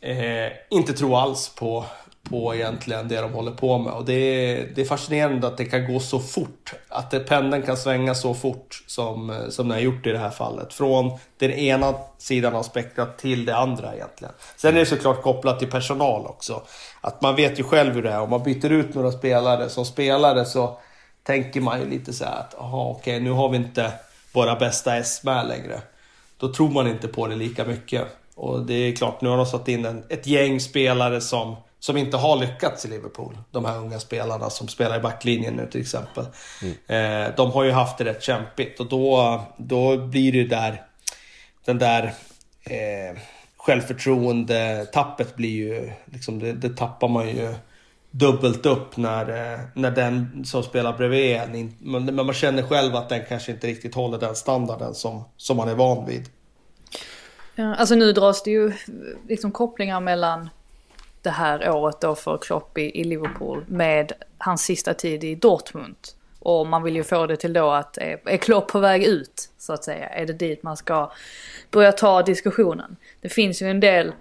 Speaker 3: eh, inte tro alls på på egentligen det de håller på med. Och det är, det är fascinerande att det kan gå så fort. Att det, pendeln kan svänga så fort som, som den har gjort i det här fallet. Från den ena sidan av spektrat till det andra egentligen. Sen är det såklart kopplat till personal också. Att man vet ju själv hur det är. Om man byter ut några spelare som spelare så tänker man ju lite så här att aha, okej, nu har vi inte våra bästa S med längre. Då tror man inte på det lika mycket. Och det är klart, nu har de satt in en, ett gäng spelare som som inte har lyckats i Liverpool. De här unga spelarna som spelar i backlinjen nu till exempel. Mm. Eh, de har ju haft det rätt kämpigt och då, då blir det där den där eh, självförtroende-tappet blir ju, liksom, det, det tappar man ju dubbelt upp när, eh, när den som spelar bredvid en, men man känner själv att den kanske inte riktigt håller den standarden som, som man är van vid.
Speaker 2: Ja, alltså nu dras det ju liksom kopplingar mellan det här året då för Klopp i, i Liverpool med hans sista tid i Dortmund. Och man vill ju få det till då att är, är Klopp på väg ut så att säga? Är det dit man ska börja ta diskussionen? Det finns ju en del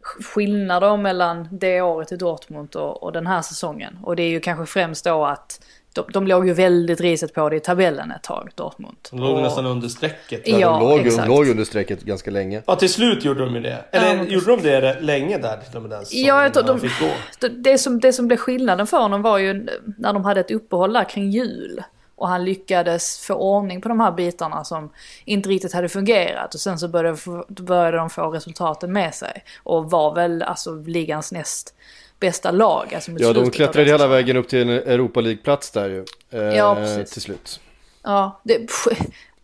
Speaker 2: skillnader mellan det året i Dortmund och, och den här säsongen. Och det är ju kanske främst då att de, de låg ju väldigt riset på det i tabellen ett tag, Dortmund.
Speaker 3: De låg
Speaker 2: och,
Speaker 3: nästan under strecket.
Speaker 1: Ja,
Speaker 2: Ja,
Speaker 1: de låg,
Speaker 2: exakt.
Speaker 1: låg under strecket ganska länge.
Speaker 3: Ja, till slut gjorde de ju det. Eller
Speaker 2: Ja,
Speaker 3: gjorde de det länge där till och med den
Speaker 2: Ja, jag tror de,
Speaker 3: fick gå?
Speaker 2: det, som, det som blev skillnaden för honom var ju när de hade ett uppehåll där kring jul. Och han lyckades få ordning på de här bitarna som inte riktigt hade fungerat. Och sen så började, började de få resultaten med sig. Och var väl alltså ligans näst bästa lag. Alltså
Speaker 1: Ja, de klättrade hela vägen upp till en Europa League-plats där ju. Eh,
Speaker 2: Ja, precis.
Speaker 1: Till slut.
Speaker 2: Ja, det,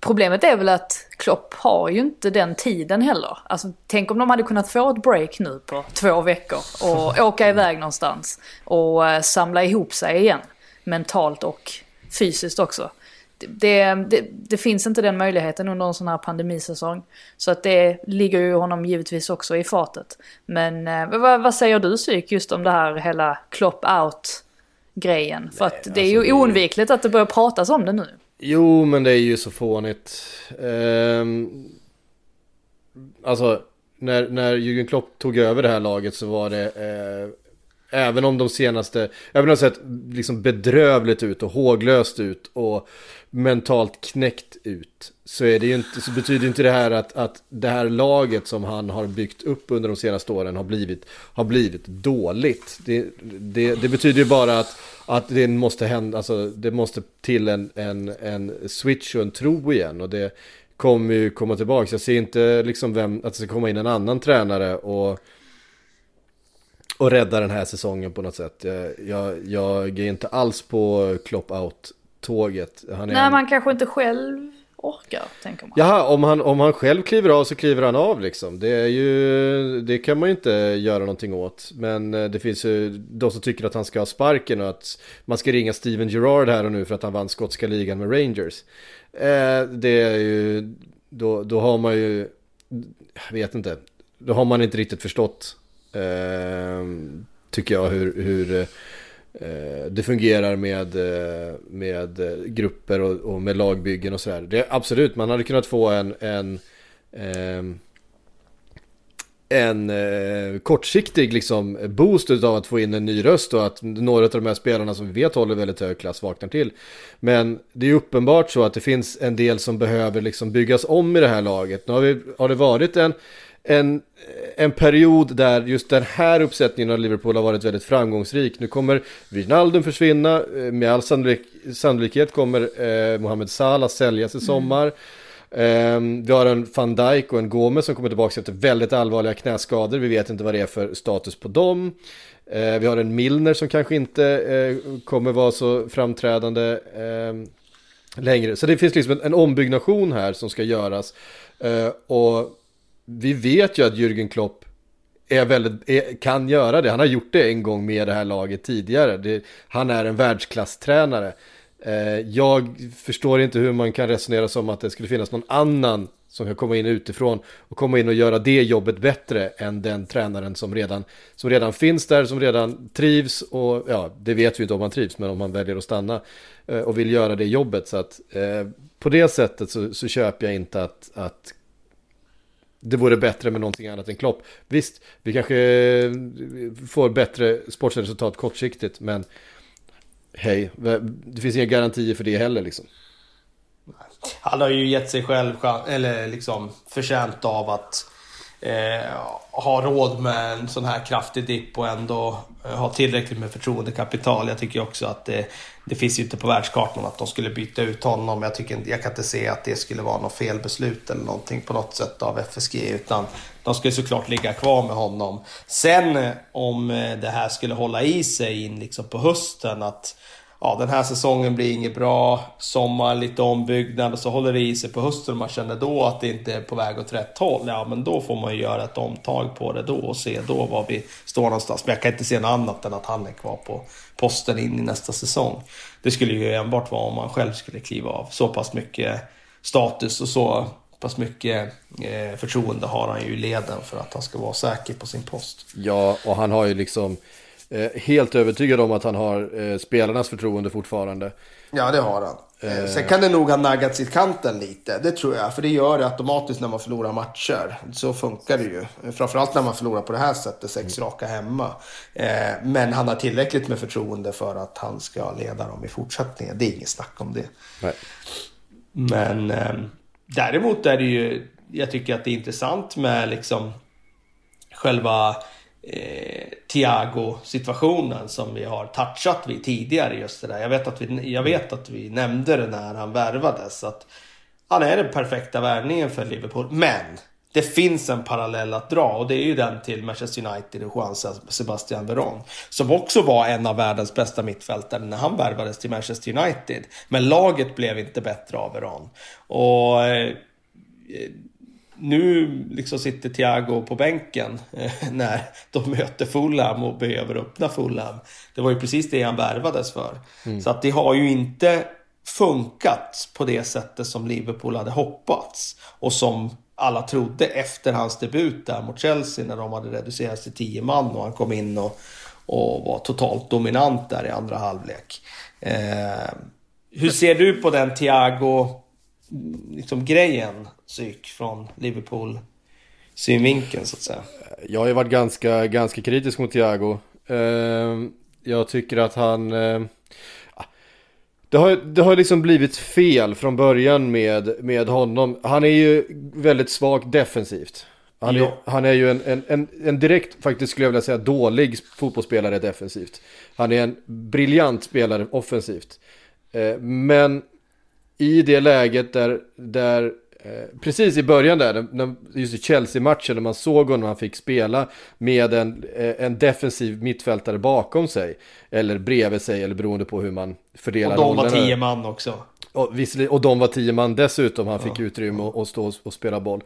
Speaker 2: problemet är väl att Klopp har ju inte den tiden heller. Alltså tänk om de hade kunnat få ett break nu på två veckor och åka iväg någonstans och eh, samla ihop sig igen. Mentalt och fysiskt också. Det, det, det, det finns inte den möjligheten under en sån här pandemisäsong. Så att det ligger ju honom givetvis också i fatet. Men eh, vad, vad säger du Psyk just om det här hela Klopp out grejen? För att det är ju
Speaker 1: alltså det är-
Speaker 2: oundvikligt att det börjar pratas om det nu.
Speaker 1: Jo, men det är ju så fånigt. Ehm, alltså, när, när Jürgen Klopp tog över det här laget så var det... Eh, även om de senaste... Även om det har sett liksom bedrövligt ut och håglöst ut och mentalt knäckt ut. Så, är det ju inte, så betyder inte det här att, att det här laget som han har byggt upp under de senaste åren har blivit, har blivit dåligt. Det, det, det betyder ju bara att, att det måste hända, alltså det måste till en, en, en switch och en tro igen. Och det kommer ju komma tillbaka. Jag ser inte liksom vem, att det ska komma in en annan tränare och och rädda den här säsongen på något sätt. Jag, jag, jag är inte alls på Klopp out-tåget.
Speaker 2: Nej,
Speaker 1: en-
Speaker 2: man kanske inte själv orkar, tänker man.
Speaker 1: Jaha, om han, om han själv kliver av så kliver han av liksom. Det är ju, det kan man ju inte göra någonting åt. Men eh, det finns ju de som tycker att han ska ha sparken och att man ska ringa Steven Gerrard här och nu för att han vann skotska ligan med Rangers. Eh, det är ju, då, då har man ju, jag vet inte, då har man inte riktigt förstått, Ehm, tycker jag, hur, hur eh, det fungerar med, eh, med eh, grupper och, och med lagbyggen och sådär. Det, absolut, man hade kunnat få en, en, ehm, en eh, kortsiktig liksom, boost av att få in en ny röst och att några av de här spelarna som vi vet håller väldigt hög klass vaknar till. Men det är uppenbart så att det finns en del som behöver liksom byggas om i det här laget. Nu har, vi, har det varit en, en, en period där just den här uppsättningen av Liverpool har varit väldigt framgångsrik. Nu kommer Wijnaldum försvinna, eh, med all sannolik, sannolikhet kommer eh, Mohamed Salah säljas i sommar. Ehm, vi har en van Dijk och en Gomez som kommer tillbaka efter väldigt allvarliga knäskador. Vi vet inte vad det är för status på dem. Eh, vi har en Milner som kanske inte eh, kommer vara så framträdande ehm, längre. Så det finns liksom en, en ombyggnation här som ska göras. Och vi vet ju att Jürgen Klopp är väldigt, är, kan göra det. Han har gjort det en gång med det här laget tidigare. Det, han är en världsklasstränare. Eh, jag förstår inte hur man kan resonera som att det skulle finnas någon annan som kan komma in utifrån och komma in och göra det jobbet bättre än den tränaren som redan, som redan finns där, som redan trivs och ja, det vet vi inte om han trivs, men om han väljer att stanna eh, och vill göra det jobbet. Så att eh, på det sättet så, så köper jag inte att, att det vore bättre med någonting annat än Klopp. Visst, vi kanske eh, får bättre sportsresultat kortsiktigt, men hej, det finns inga garantier för det heller liksom.
Speaker 3: Han har ju gett sig själv eller liksom förtjänt av att eh, ha råd med en sån här kraftig dipp och ändå eh, ha tillräckligt med förtroendekapital. Jag tycker också att det, det finns ju inte på världskartan att de skulle byta ut honom. Jag, tycker, jag kan inte se att det skulle vara något felbeslut eller någonting på något sätt av FSG. Utan de skulle såklart ligga kvar med honom. Sen eh, om eh, det här skulle hålla i sig in liksom på hösten att ja, den här säsongen blir inget bra, sommar, lite ombyggnad och så håller det i sig på hösten och man känner då att det inte är på väg åt rätt håll. Ja, men då får man ju göra ett omtag på det då och se då var vi står någonstans. Men jag kan inte se något annat än att han är kvar på posten in i nästa säsong. Det skulle ju enbart vara om man själv skulle kliva av. Så pass mycket status och så pass mycket eh, förtroende har han ju i leden för att han ska vara säker på sin post.
Speaker 1: Ja, och han har ju liksom helt övertygad om att han har eh, spelarnas förtroende fortfarande.
Speaker 3: Ja, det har han. Eh. Sen kan det nog ha naggats i kanten lite, det tror jag. För det gör det automatiskt när man förlorar matcher. Så funkar det ju. Framförallt när man förlorar på det här sättet, sex mm. raka hemma. Eh, men han har tillräckligt med förtroende för att han ska leda dem i fortsättningen. Det är inget snack om det.
Speaker 1: Nej.
Speaker 3: Men eh, däremot är det ju, jag tycker att det är intressant med liksom själva eh, Thiago-situationen som vi har touchat vid tidigare. Just det där. Jag, vet att vi, jag vet att vi nämnde det när han värvades. Att han är den perfekta värvningen för Liverpool. Men det finns en parallell att dra och det är ju den till Manchester United och Juan Sebastian Veron. Som också var en av världens bästa mittfältare när han värvades till Manchester United. Men laget blev inte bättre av Veron. Och eh, nu liksom sitter Thiago på bänken eh, när de möter Fulham och behöver öppna Fulham. Det var ju precis det han värvades för. Mm. Så att det har ju inte funkat på det sättet som Liverpool hade hoppats. Och som alla trodde efter hans debut där mot Chelsea när de hade reducerats till 10 man och han kom in och, och var totalt dominant där i andra halvlek. Eh, hur ser du på den Thiago liksom grejen, psyk från Liverpool synvinkeln så att säga?
Speaker 1: Jag har ju varit ganska, ganska kritisk mot Thiago. Eh, jag tycker att han eh, det har, det har liksom blivit fel från början med, med honom. Han är ju väldigt svag defensivt. Han är, han är ju en, en, en, en, direkt, faktiskt skulle jag vilja säga, dålig fotbollsspelare defensivt. Han är en briljant spelare offensivt. Eh, men i det läget där, där precis i början där, just i Chelsea-matchen när man såg honom han fick spela med en, eh, en defensiv mittfältare bakom sig. Eller bredvid sig, eller beroende på hur man fördelar
Speaker 3: Och de var tio man också.
Speaker 1: Och, och de var tio man dessutom, han fick ja. utrymme att stå och, och spela boll.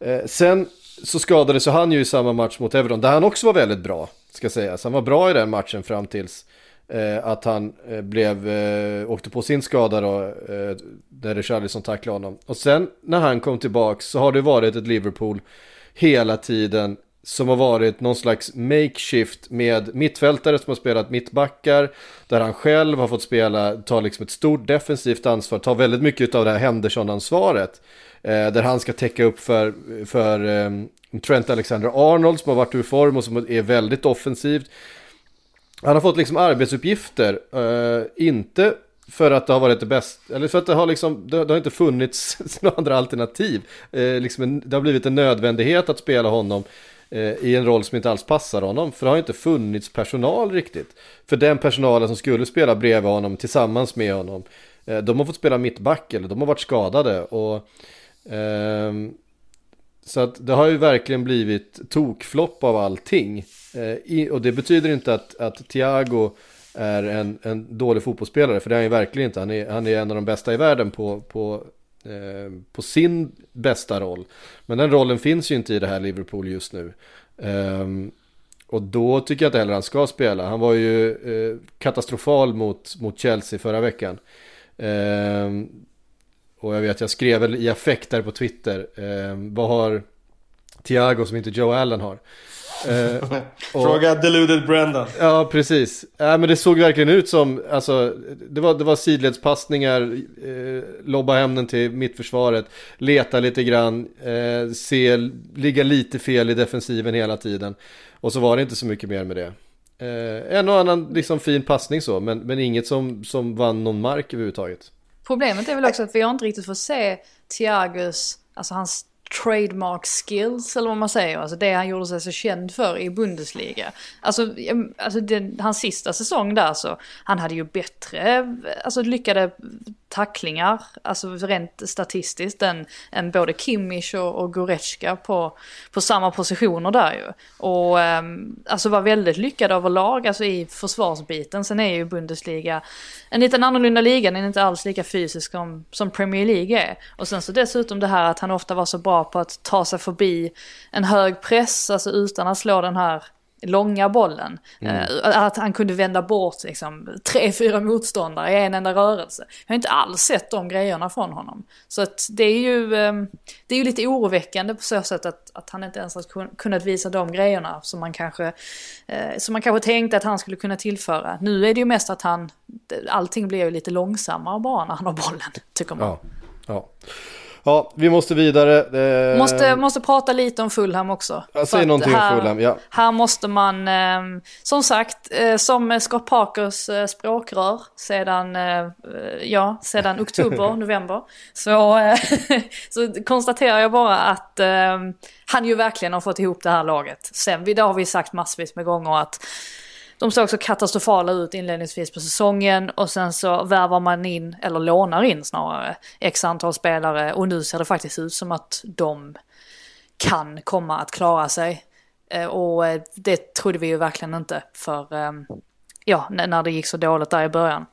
Speaker 1: Eh, sen så skadade sig han ju i samma match mot Everton, där han också var väldigt bra, ska sägas. Han var bra i den matchen fram tills Eh, Eh, att han eh, blev, eh, åkte på sin skada då, eh, där Richarlison tacklade honom. Och sen när han kom tillbaka så har det varit ett Liverpool hela tiden som har varit någon slags makeshift med mittfältare som har spelat mittbackar, där han själv har fått spela, ta liksom ett stort defensivt ansvar, ta väldigt mycket av det här Henderson-ansvaret. Eh, där han ska täcka upp för, för eh, Trent Alexander-Arnold som har varit ur form och som är väldigt offensivt. Han har fått liksom arbetsuppgifter, uh, inte för att det har varit det bästa, eller för att det har liksom, det, det har inte funnits några andra alternativ. Uh, liksom en, det har blivit en nödvändighet att spela honom uh, i en roll som inte alls passar honom. För det har inte funnits personal riktigt. För den personalen som skulle spela bredvid honom, tillsammans med honom. de har fått spela mittback eller de har varit skadade. Och, ehm, så att det har ju verkligen blivit tokflopp av allting. Eh, och det betyder inte att, att Thiago är en, en dålig fotbollsspelare, för det är han ju verkligen inte. Han är, han är en av de bästa i världen på, på, eh, på sin bästa roll. Men den rollen finns ju inte i det här Liverpool just nu. Eh, och då tycker jag inte heller han ska spela. Han var ju eh, katastrofal mot, mot Chelsea förra veckan. Eh, och jag vet, jag skrev väl i affekt där på Twitter. Eh, vad har Thiago som inte Joe Allen har?
Speaker 3: Eh, Fråga deluded Brendan.
Speaker 1: Ja, precis. Ja, men det såg verkligen ut som, alltså, det var, det var sidledspassningar, eh, lobba hem den till mittförsvaret, leta lite grann, eh, se, ligga lite fel i defensiven hela tiden. Och så var det inte så mycket mer med det. Eh, en och annan liksom fin passning så, men, men inget som, som vann någon mark överhuvudtaget.
Speaker 2: Problemet är väl också att vi har inte riktigt fått se Thiagos, alltså hans trademark skills eller vad man säger. Alltså det han gjorde sig så känd för i Bundesliga. Alltså, alltså den, hans sista säsong där så, han hade ju bättre, alltså lyckade tacklingar, alltså rent statistiskt, än, än både Kimmich och, och Goretzka på, på samma positioner där ju. Och um, alltså var väldigt lyckad överlag, alltså i försvarsbiten. Sen är ju Bundesliga en liten annorlunda liga, den är inte alls lika fysisk som, som Premier League är. Och sen så dessutom det här att han ofta var så bra på att ta sig förbi en hög press, alltså utan att slå den här långa bollen. Mm. Uh, att han kunde vända bort liksom, tre, fyra motståndare i en enda rörelse. Jag har inte alls sett de grejerna från honom. Så att det är ju, um, det är ju lite oroväckande på så sätt att, att han inte ens har kunnat visa de grejerna som man kanske, uh, som man kanske tänkte att han skulle kunna tillföra. Nu är det ju mest att han, allting blir ju lite långsammare bara när han har bollen, tycker man.
Speaker 1: Ja, ja. Ja, vi måste vidare.
Speaker 2: Eh... Måste, måste prata lite om Fulham också.
Speaker 1: Jag säger någonting här, om Fulham, ja.
Speaker 2: Här måste man, eh, som sagt, eh, som Scott Parkers eh, språkrör sedan, eh, ja, sedan oktober, november, så, eh, så konstaterar jag bara att han ju verkligen har fått ihop det här laget. Sen, det har vi sagt massvis med gånger att de såg så katastrofala ut inledningsvis på säsongen och sen så värvar man in, eller lånar in snarare, x antal spelare och nu ser det faktiskt ut som att de kan komma att klara sig. Eh, och eh, det trodde vi ju verkligen inte för, ehm, ja, när det gick så dåligt där i början.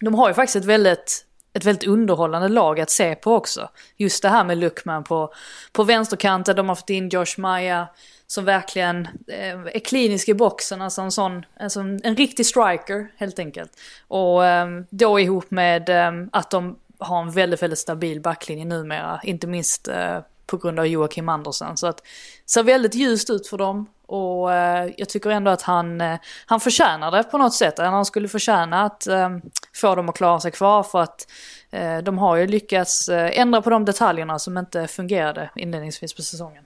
Speaker 2: De har ju faktiskt ett väldigt ett väldigt underhållande lag att se på också. Just det här med Luckman på, på vänsterkanten, de har fått in Josh Maya som verkligen eh, är klinisk i boxen, alltså en sån, alltså en riktig striker helt enkelt. Och eh, då ihop med eh, att de har en väldigt, väldigt stabil backlinje numera, inte minst eh, på grund av Joakim Andersen. Så att det ser väldigt ljust ut för dem och eh, jag tycker ändå att han, eh, han förtjänar det på något sätt. Han skulle förtjäna att ehm, få dem att klara sig kvar för att de har ju lyckats ändra på de detaljerna som inte fungerade inledningsvis på säsongen.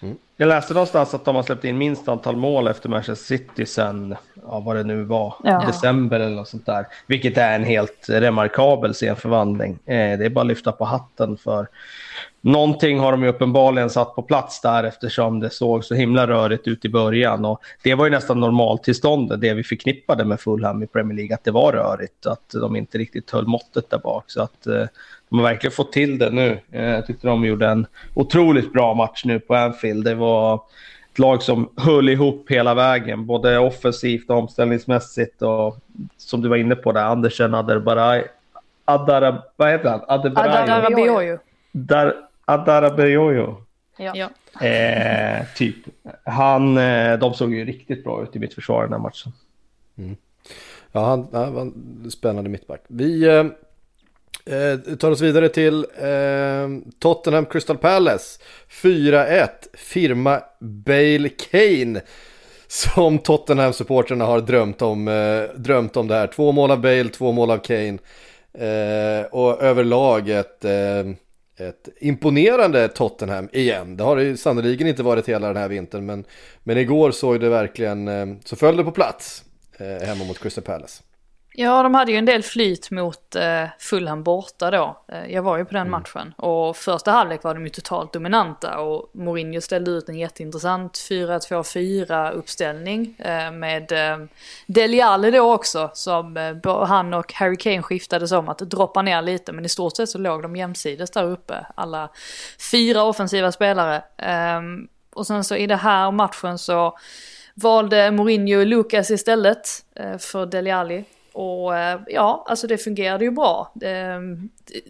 Speaker 3: Mm. Jag läste någonstans att de har släppt in minst antal mål efter Manchester City sen, ja, vad det nu var, ja. december eller något sånt där. Vilket är en helt remarkabel scenförvandling. Eh, det är bara att lyfta på hatten för någonting har de ju uppenbarligen satt på plats där eftersom det såg så himla rörigt ut i början. Och det var ju nästan normaltillståndet, det vi förknippade med Fulham i Premier League, att det var rörigt, att de inte riktigt höll måttet där bak. Så att eh, de har verkligen fått till det nu. Eh, jag tyckte de gjorde en otroligt bra match nu på Anfield. Det var ett lag som höll ihop hela vägen, både offensivt och omställningsmässigt. Och som du var inne på där, Andersen Aderbaray. Adara, vad heter han?
Speaker 2: Adarabioyo.
Speaker 3: Dar, Adarabioyo.
Speaker 2: Ja.
Speaker 3: Eh, typ. Han, eh, de såg ju riktigt bra ut i mitt försvar den här matchen.
Speaker 1: Mm. Ja, han, han var en spännande mittback. Vi eh, tar oss vidare till eh, Tottenham Crystal Palace. 4-1. Firma Bale Kane. Som Tottenham-supporterna har drömt om, eh, drömt om det här. Två mål av Bale, två mål av Kane. Eh, och överlag ett, eh, ett imponerande Tottenham igen. Det har det ju sannerligen inte varit hela den här vintern. Men, men igår såg det verkligen, eh, så föll det på plats eh, hemma mot Crystal Palace.
Speaker 2: Ja, de hade ju en del flyt mot eh, Fulham borta då. Eh, jag var ju på den mm. matchen. Och första halvlek var de ju totalt dominanta och Mourinho ställde ut en jätteintressant 4-2-4 uppställning eh, med eh, Dele Alli då också som eh, han och Harry Kane skiftades om att droppa ner lite men i stort sett så låg de jämsides där uppe. Alla fyra offensiva spelare. Eh, och sen så i den här matchen så valde Mourinho Lucas istället eh, för Dele Alli. Och eh, ja, alltså det fungerade ju bra. Det,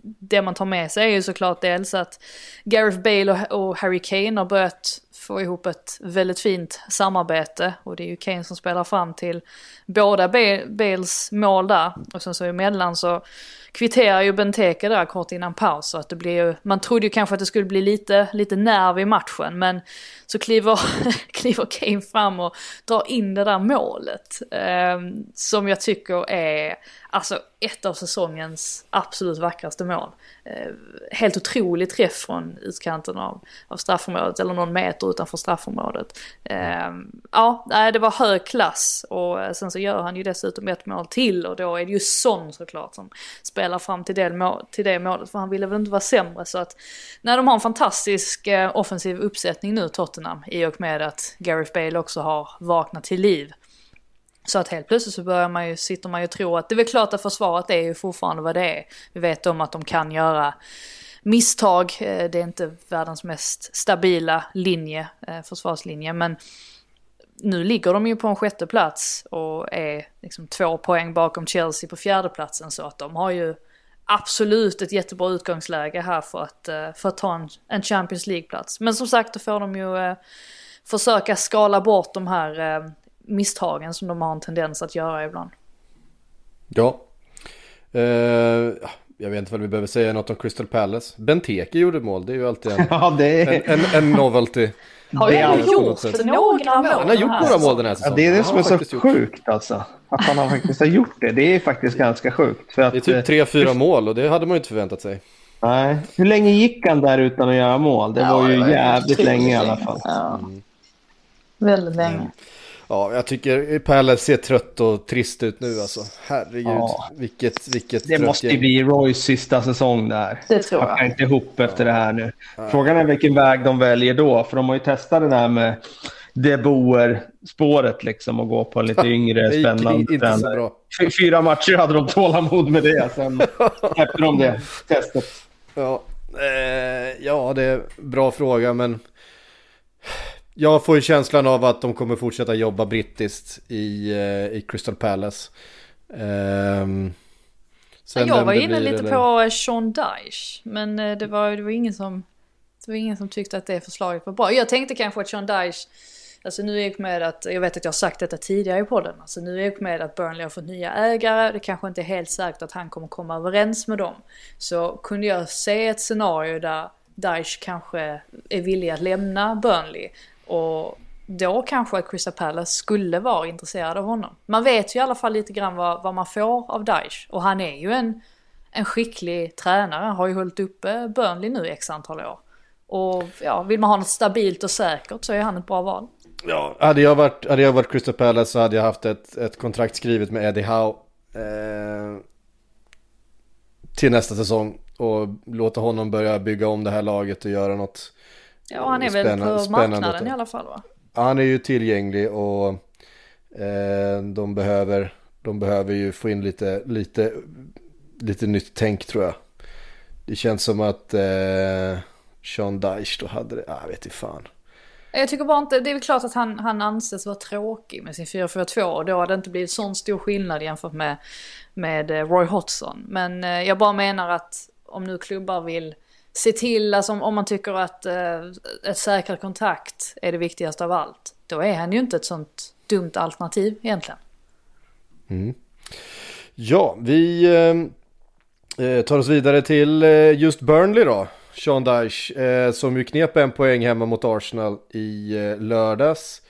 Speaker 2: det, man tar med sig är ju såklart dels att Gareth Bale och Harry Kane har börjat få ihop ett väldigt fint samarbete. Och det är ju Kane som spelar fram till båda Bales mål där. Och sen så emellan så kvitterar ju Benteke där kort innan paus. Så att det blir ju, man trodde ju kanske att det skulle bli lite, lite nerv i matchen. Men så kliver, kliver Kane fram och drar in det där målet. Eh, som jag tycker är alltså ett av säsongens absolut vackraste mål. Eh, helt otrolig träff från utkanten av, av straffområdet, eller någon meter utanför straffområdet. Eh, ja, det var hög klass och eh, sen så gör han ju dessutom ett mål till och då är det ju Son såklart som spelar fram till det, mål, till det målet för han ville väl inte vara sämre så att när de har en fantastisk eh, offensiv uppsättning nu Tottenham i och med att Gareth Bale också har vaknat till liv. Så att helt plötsligt så börjar man ju, sitter man ju och tror att det är väl klart att försvaret är ju fortfarande vad det är. Vi vet om att de kan göra misstag, eh, det är inte världens mest stabila linje, eh, försvarslinje, men nu ligger de ju på en sjätte plats och är liksom två poäng bakom Chelsea på fjärde platsen så att de har ju absolut ett jättebra utgångsläge här för att, eh, för att ta en, en Champions League-plats. Men som sagt, då får de ju försöka skala bort de här misstagen som de har en tendens att göra ibland.
Speaker 1: Ja. Uh, jag vet inte vad vi behöver säga något om Crystal Palace. Benteke gjorde mål, det är ju alltid en,
Speaker 4: ja, det är...
Speaker 1: en, en, en novelty.
Speaker 2: Har han gjort några mål?
Speaker 1: Han har gjort några mål den här säsongen.
Speaker 4: Ja, det är det som är så sjukt alltså. Att han har faktiskt har gjort det. Det är faktiskt ganska sjukt. För att,
Speaker 1: det är typ tre, fyra mål och det hade man ju inte förväntat sig.
Speaker 4: Nej. Hur länge gick han där utan att göra mål? Det ja, var ju det var jävligt länge i alla fall.
Speaker 2: Ja. Mm. Väldigt länge.
Speaker 1: Ja, jag tycker Palace ser trött och trist ut nu alltså. Herregud, ja. vilket, vilket
Speaker 4: Det måste ju bli Roys sista säsong där.
Speaker 2: Det tror jag.
Speaker 4: Packar inte ihop efter det här nu. Frågan är vilken väg de väljer då, för de har ju testat det där med De Boer-spåret liksom och gå på en lite yngre, spännande
Speaker 1: inte så bra.
Speaker 4: Fyra matcher hade de tålamod med det, sen släppte de det testet.
Speaker 1: Ja, eh, ja, det är en bra fråga, men jag får ju känslan av att de kommer fortsätta jobba brittiskt i, eh, i Crystal Palace. Um,
Speaker 2: jag var inne lite eller... på Sean Dyche, men eh, det var, det var ingen som det var ingen som tyckte att det förslaget var bra. Jag tänkte kanske att Sean Dyche, alltså nu är jag med att, jag vet att jag har sagt detta tidigare i podden, alltså nu är jag med att Burnley har fått nya ägare, det kanske inte är helt säkert att han kommer komma överens med dem. Så kunde jag se ett scenario där Dyche kanske är villig att lämna Burnley och då kanske Crystal Palace skulle vara intresserad av honom. Man vet ju i alla fall lite grann vad, vad man får av Daesh. Och han är ju en, en skicklig tränare, har ju hållit uppe Burnley nu i x antal år. Och ja, vill man ha något stabilt och säkert så är han ett bra val.
Speaker 1: Ja, hade jag varit, hade jag varit Crystal Palace så hade jag haft ett, ett kontrakt skrivet med Eddie Howe. Eh, till nästa säsong. Och låta honom börja bygga om det här laget och göra något
Speaker 2: Ja, han är väl på marknaden i alla fall va?
Speaker 1: Han är ju tillgänglig och eh, de, behöver, de behöver ju få in lite, lite, lite nytt tänk tror jag. Det känns som att eh, Sean Dyche då hade det, ah, jag vet inte fan.
Speaker 2: Jag tycker bara inte, det är väl klart att han, han anses vara tråkig med sin 4-4-2 och då har det inte blivit sån stor skillnad jämfört med, med eh, Roy Hodgson. Men eh, jag bara menar att om nu klubbar vill se till, alltså om, man tycker att eh, ett säkert kontakt är det viktigaste av allt. Då är han ju inte ett sånt dumt alternativ egentligen.
Speaker 1: Mm. Ja, vi eh, eh, tar oss vidare till eh, just Burnley då. Sean Dyche, eh, som ju knep en poäng hemma mot Arsenal i eh, lördags.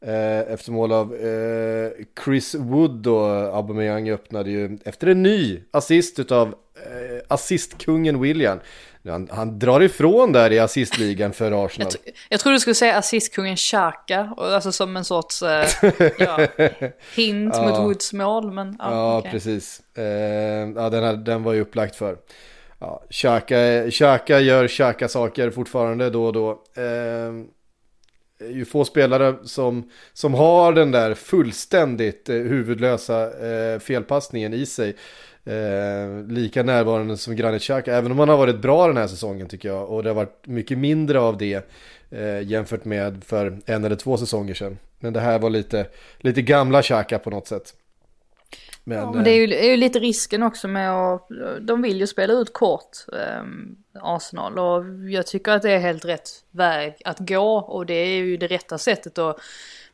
Speaker 1: Eh, efter mål av eh, Chris Wood och Aubameyang öppnade ju efter en ny assist utav eh, assistkungen William. Han, han, drar ifrån där i assistligan för Arsenal.
Speaker 2: Jag, jag tror du skulle säga assistkungen Xhaka, alltså som en sorts eh, ja, hint ja. mot Woods mål. Men,
Speaker 1: ja, ja okay. precis. Eh, ja, den, här, den var ju upplagt för. Ja, Xhaka, Xhaka gör Xhaka-saker fortfarande då och då. Eh, Eh, ju få spelare som, som har den där fullständigt eh, huvudlösa eh, felpassningen i sig. Eh, lika närvarande som Granit Xhaka, även om han har varit bra den här säsongen tycker jag. Och det har varit mycket mindre av det eh, jämfört med för en eller två säsonger sedan. Men det här var lite, lite gamla Xhaka på något sätt.
Speaker 2: Men, ja, men det är ju, är ju, lite risken också med att, de vill ju spela ut kort, eh, Arsenal. Och jag tycker att det är helt rätt väg att gå och det är ju det rätta sättet att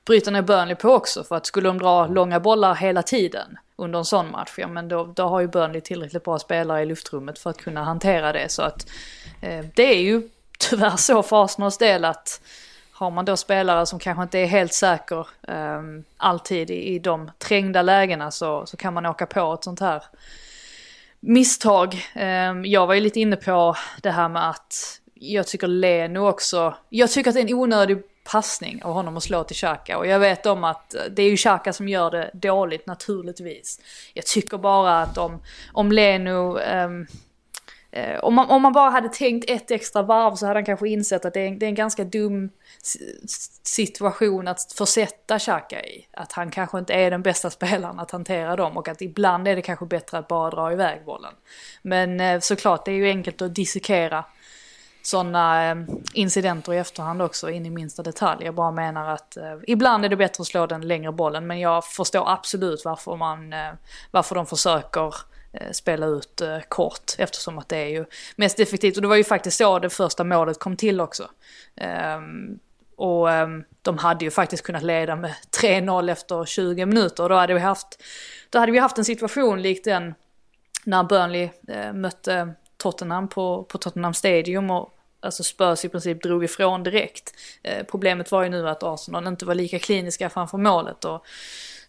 Speaker 2: bryta ner Burnley på också. För att skulle de dra långa bollar hela tiden under en sån match, ja men då, då har ju Burnley tillräckligt bra spelare i luftrummet för att kunna hantera det. Så att eh, det är ju tyvärr så för Arsenals del att har man då spelare som kanske inte är helt säker um, alltid i, i de trängda lägena så, så kan man åka på ett sånt här misstag. Um, jag var ju lite inne på det här med att jag tycker Leno också, jag tycker att det är en onödig passning av honom att slå till Xhaka. Och jag vet om att det är ju Xhaka som gör det dåligt naturligtvis. Jag tycker bara att om, om Leno um, Eh, om, man, om man bara hade tänkt ett extra varv så hade han kanske insett att det är, det är en ganska dum situation att försätta Xhaka i. Att han kanske inte är den bästa spelaren att hantera dem och att ibland är det kanske bättre att bara dra iväg bollen. Men eh, såklart, det är ju enkelt att dissekera sådana eh, incidenter i efterhand också in i minsta detalj. Jag bara menar att eh, ibland är det bättre att slå den längre bollen men jag förstår absolut varför man, eh, varför de försöker Eh, Eh, spela ut eh, kort eftersom att det är ju mest effektivt. Och det var ju faktiskt så det första målet kom till också. Ehm, och ehm, de hade ju faktiskt kunnat leda med 3-0 efter 20 minuter. Och då hade vi haft, då hade vi haft en situation likt den när Burnley eh, mötte Tottenham på, på Tottenham Stadium och alltså Spurs i princip drog ifrån direkt. Problemet var ju nu att Arsenal inte var lika kliniska framför målet. Och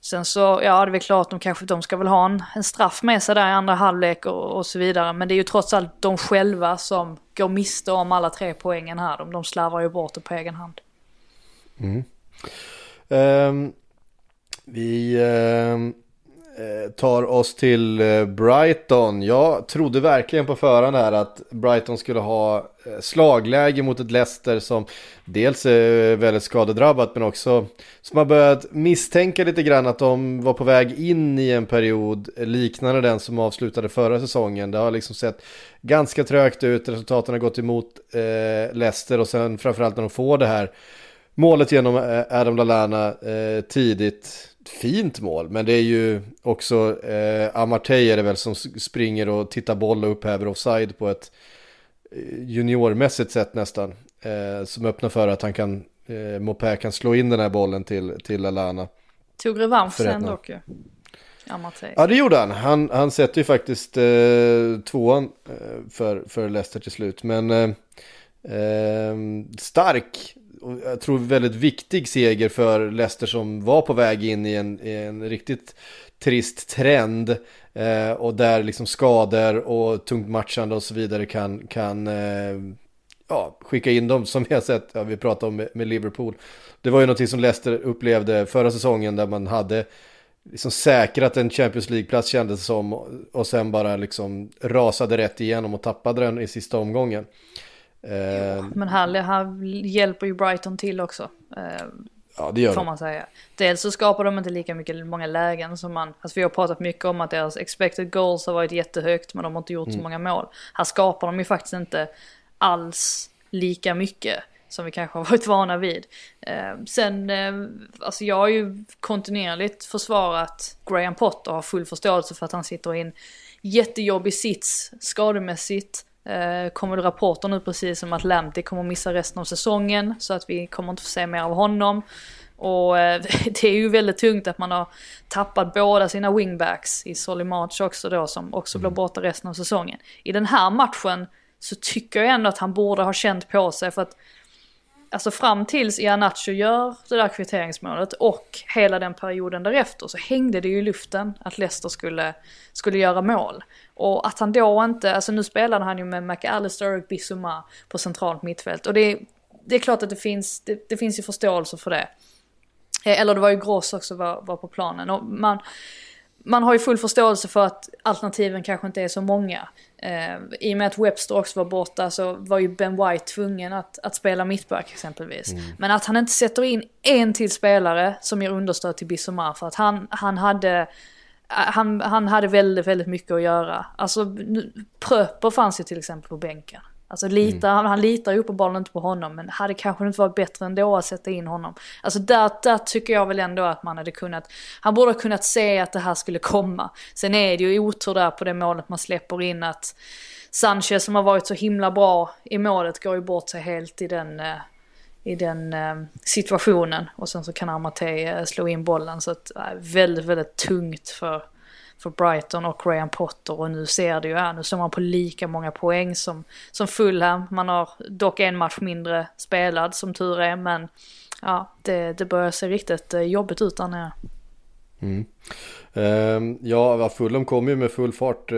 Speaker 2: Sen så, ja det är väl klart, de kanske, de ska väl ha en, en straff med sig där i andra halvlek och, och, så vidare. Men det är ju trots allt de själva som går miste om alla tre poängen här. De, de slarvar ju bort det på egen hand.
Speaker 1: Mm. Um, vi um, Eh, tar oss till eh, Brighton. Jag trodde verkligen på förhand här att Brighton skulle ha eh, slagläge mot ett Leicester som dels är väldigt skadedrabbat men också som har börjat misstänka lite grann att de var på väg in i en period liknande den som avslutade förra säsongen. Det har liksom sett ganska trögt ut, resultaten har gått emot eh, Leicester och sen framförallt när de får det här målet genom Adam Lallana eh, tidigt. Fint mål, men det är ju också eh, Amartey är det väl som springer och tittar boll och upphäver offside på ett eh, juniormässigt sätt nästan. Eh, som öppnar för att han kan, eh, Mopé kan slå in den här bollen till, till Alana.
Speaker 2: Tog revansch sen dock ju. Amartey.
Speaker 1: Ja det gjorde han. Han, han sätter ju faktiskt eh, tvåan eh, för, för Leicester till slut. Men eh, stark, jag tror väldigt viktig seger för Leicester som var på väg in i en, i en riktigt trist trend. Eh, och där liksom skador och tungt matchande och så vidare kan, kan eh, ja, skicka in dem som vi har sett, ja, vi pratade om med, med, Liverpool. Det var ju någonting som Leicester upplevde förra säsongen där man hade liksom säkrat en Champions League-plats kändes som och sen bara liksom rasade rätt igenom och tappade den i sista omgången.
Speaker 2: Eh, men här, här hjälper ju Brighton till också. Eh,
Speaker 1: ja, det gör
Speaker 2: Får man säga. Dels så skapar de inte lika mycket, många lägen som man... Alltså vi har pratat mycket om att deras expected goals har varit jättehögt men de har inte gjort mm. så många mål. Här skapar de ju faktiskt inte alls lika mycket som vi kanske har varit vana vid. Eh, sen, eh, alltså jag har ju kontinuerligt försvarat Graham Potter och har full förståelse för att han sitter i en jättejobbig sits skademässigt. Eh, kommer det rapporter nu precis om att Lamptey kommer missa resten av säsongen så att vi kommer inte få se mer av honom. Och eh, det är ju väldigt tungt att man har tappat båda sina wingbacks i Solly March också då som också mm. blir borta resten av säsongen. I den här matchen så tycker jag ändå att han borde ha känt på sig för att Alltså fram tills Ianacho gör det där kvitteringsmålet och hela den perioden därefter så hängde det ju i luften att Leicester skulle, skulle göra mål. Och att han då inte, alltså nu spelade han ju med McAllister och Bissouma på centralt mittfält. Och det, det är klart att det finns, det, det finns ju förståelse för det. Eh, eller det var ju Gross också var, var på planen. Och man, man har ju full förståelse för att alternativen kanske inte är så många. Eh, I och med att Webster också var borta så var ju Ben White tvungen att, att spela mittback exempelvis. Mm. Men att han inte sätter in en till spelare som ger understöd till Bissomar för att han, han hade han, han hade väldigt, väldigt mycket att göra. Alltså, Pröper fanns ju till exempel på bänken. Alltså litar, mm. han, litar ju uppenbarligen inte på honom men hade kanske inte varit bättre ändå att sätta in honom. Alltså där, där tycker jag väl ändå att man hade kunnat, han borde ha kunnat se att det här skulle komma. Sen är det ju otur där på det målet man släpper in att Sanchez som har varit så himla bra i målet går ju bort sig helt i den, eh, i den eh, situationen. Och sen så kan Amartey eh, slå in bollen så att väldigt, väldigt tungt för för Brighton och Graham Potter och nu ser det ju här, nu står man på lika många poäng som, som Fulham. Man har dock en match mindre spelad som tur är men ja, det, det börjar se riktigt eh, jobbigt ut där nere.
Speaker 1: Mm. Ehm, ja, Fulham kommer ju med full fart eh,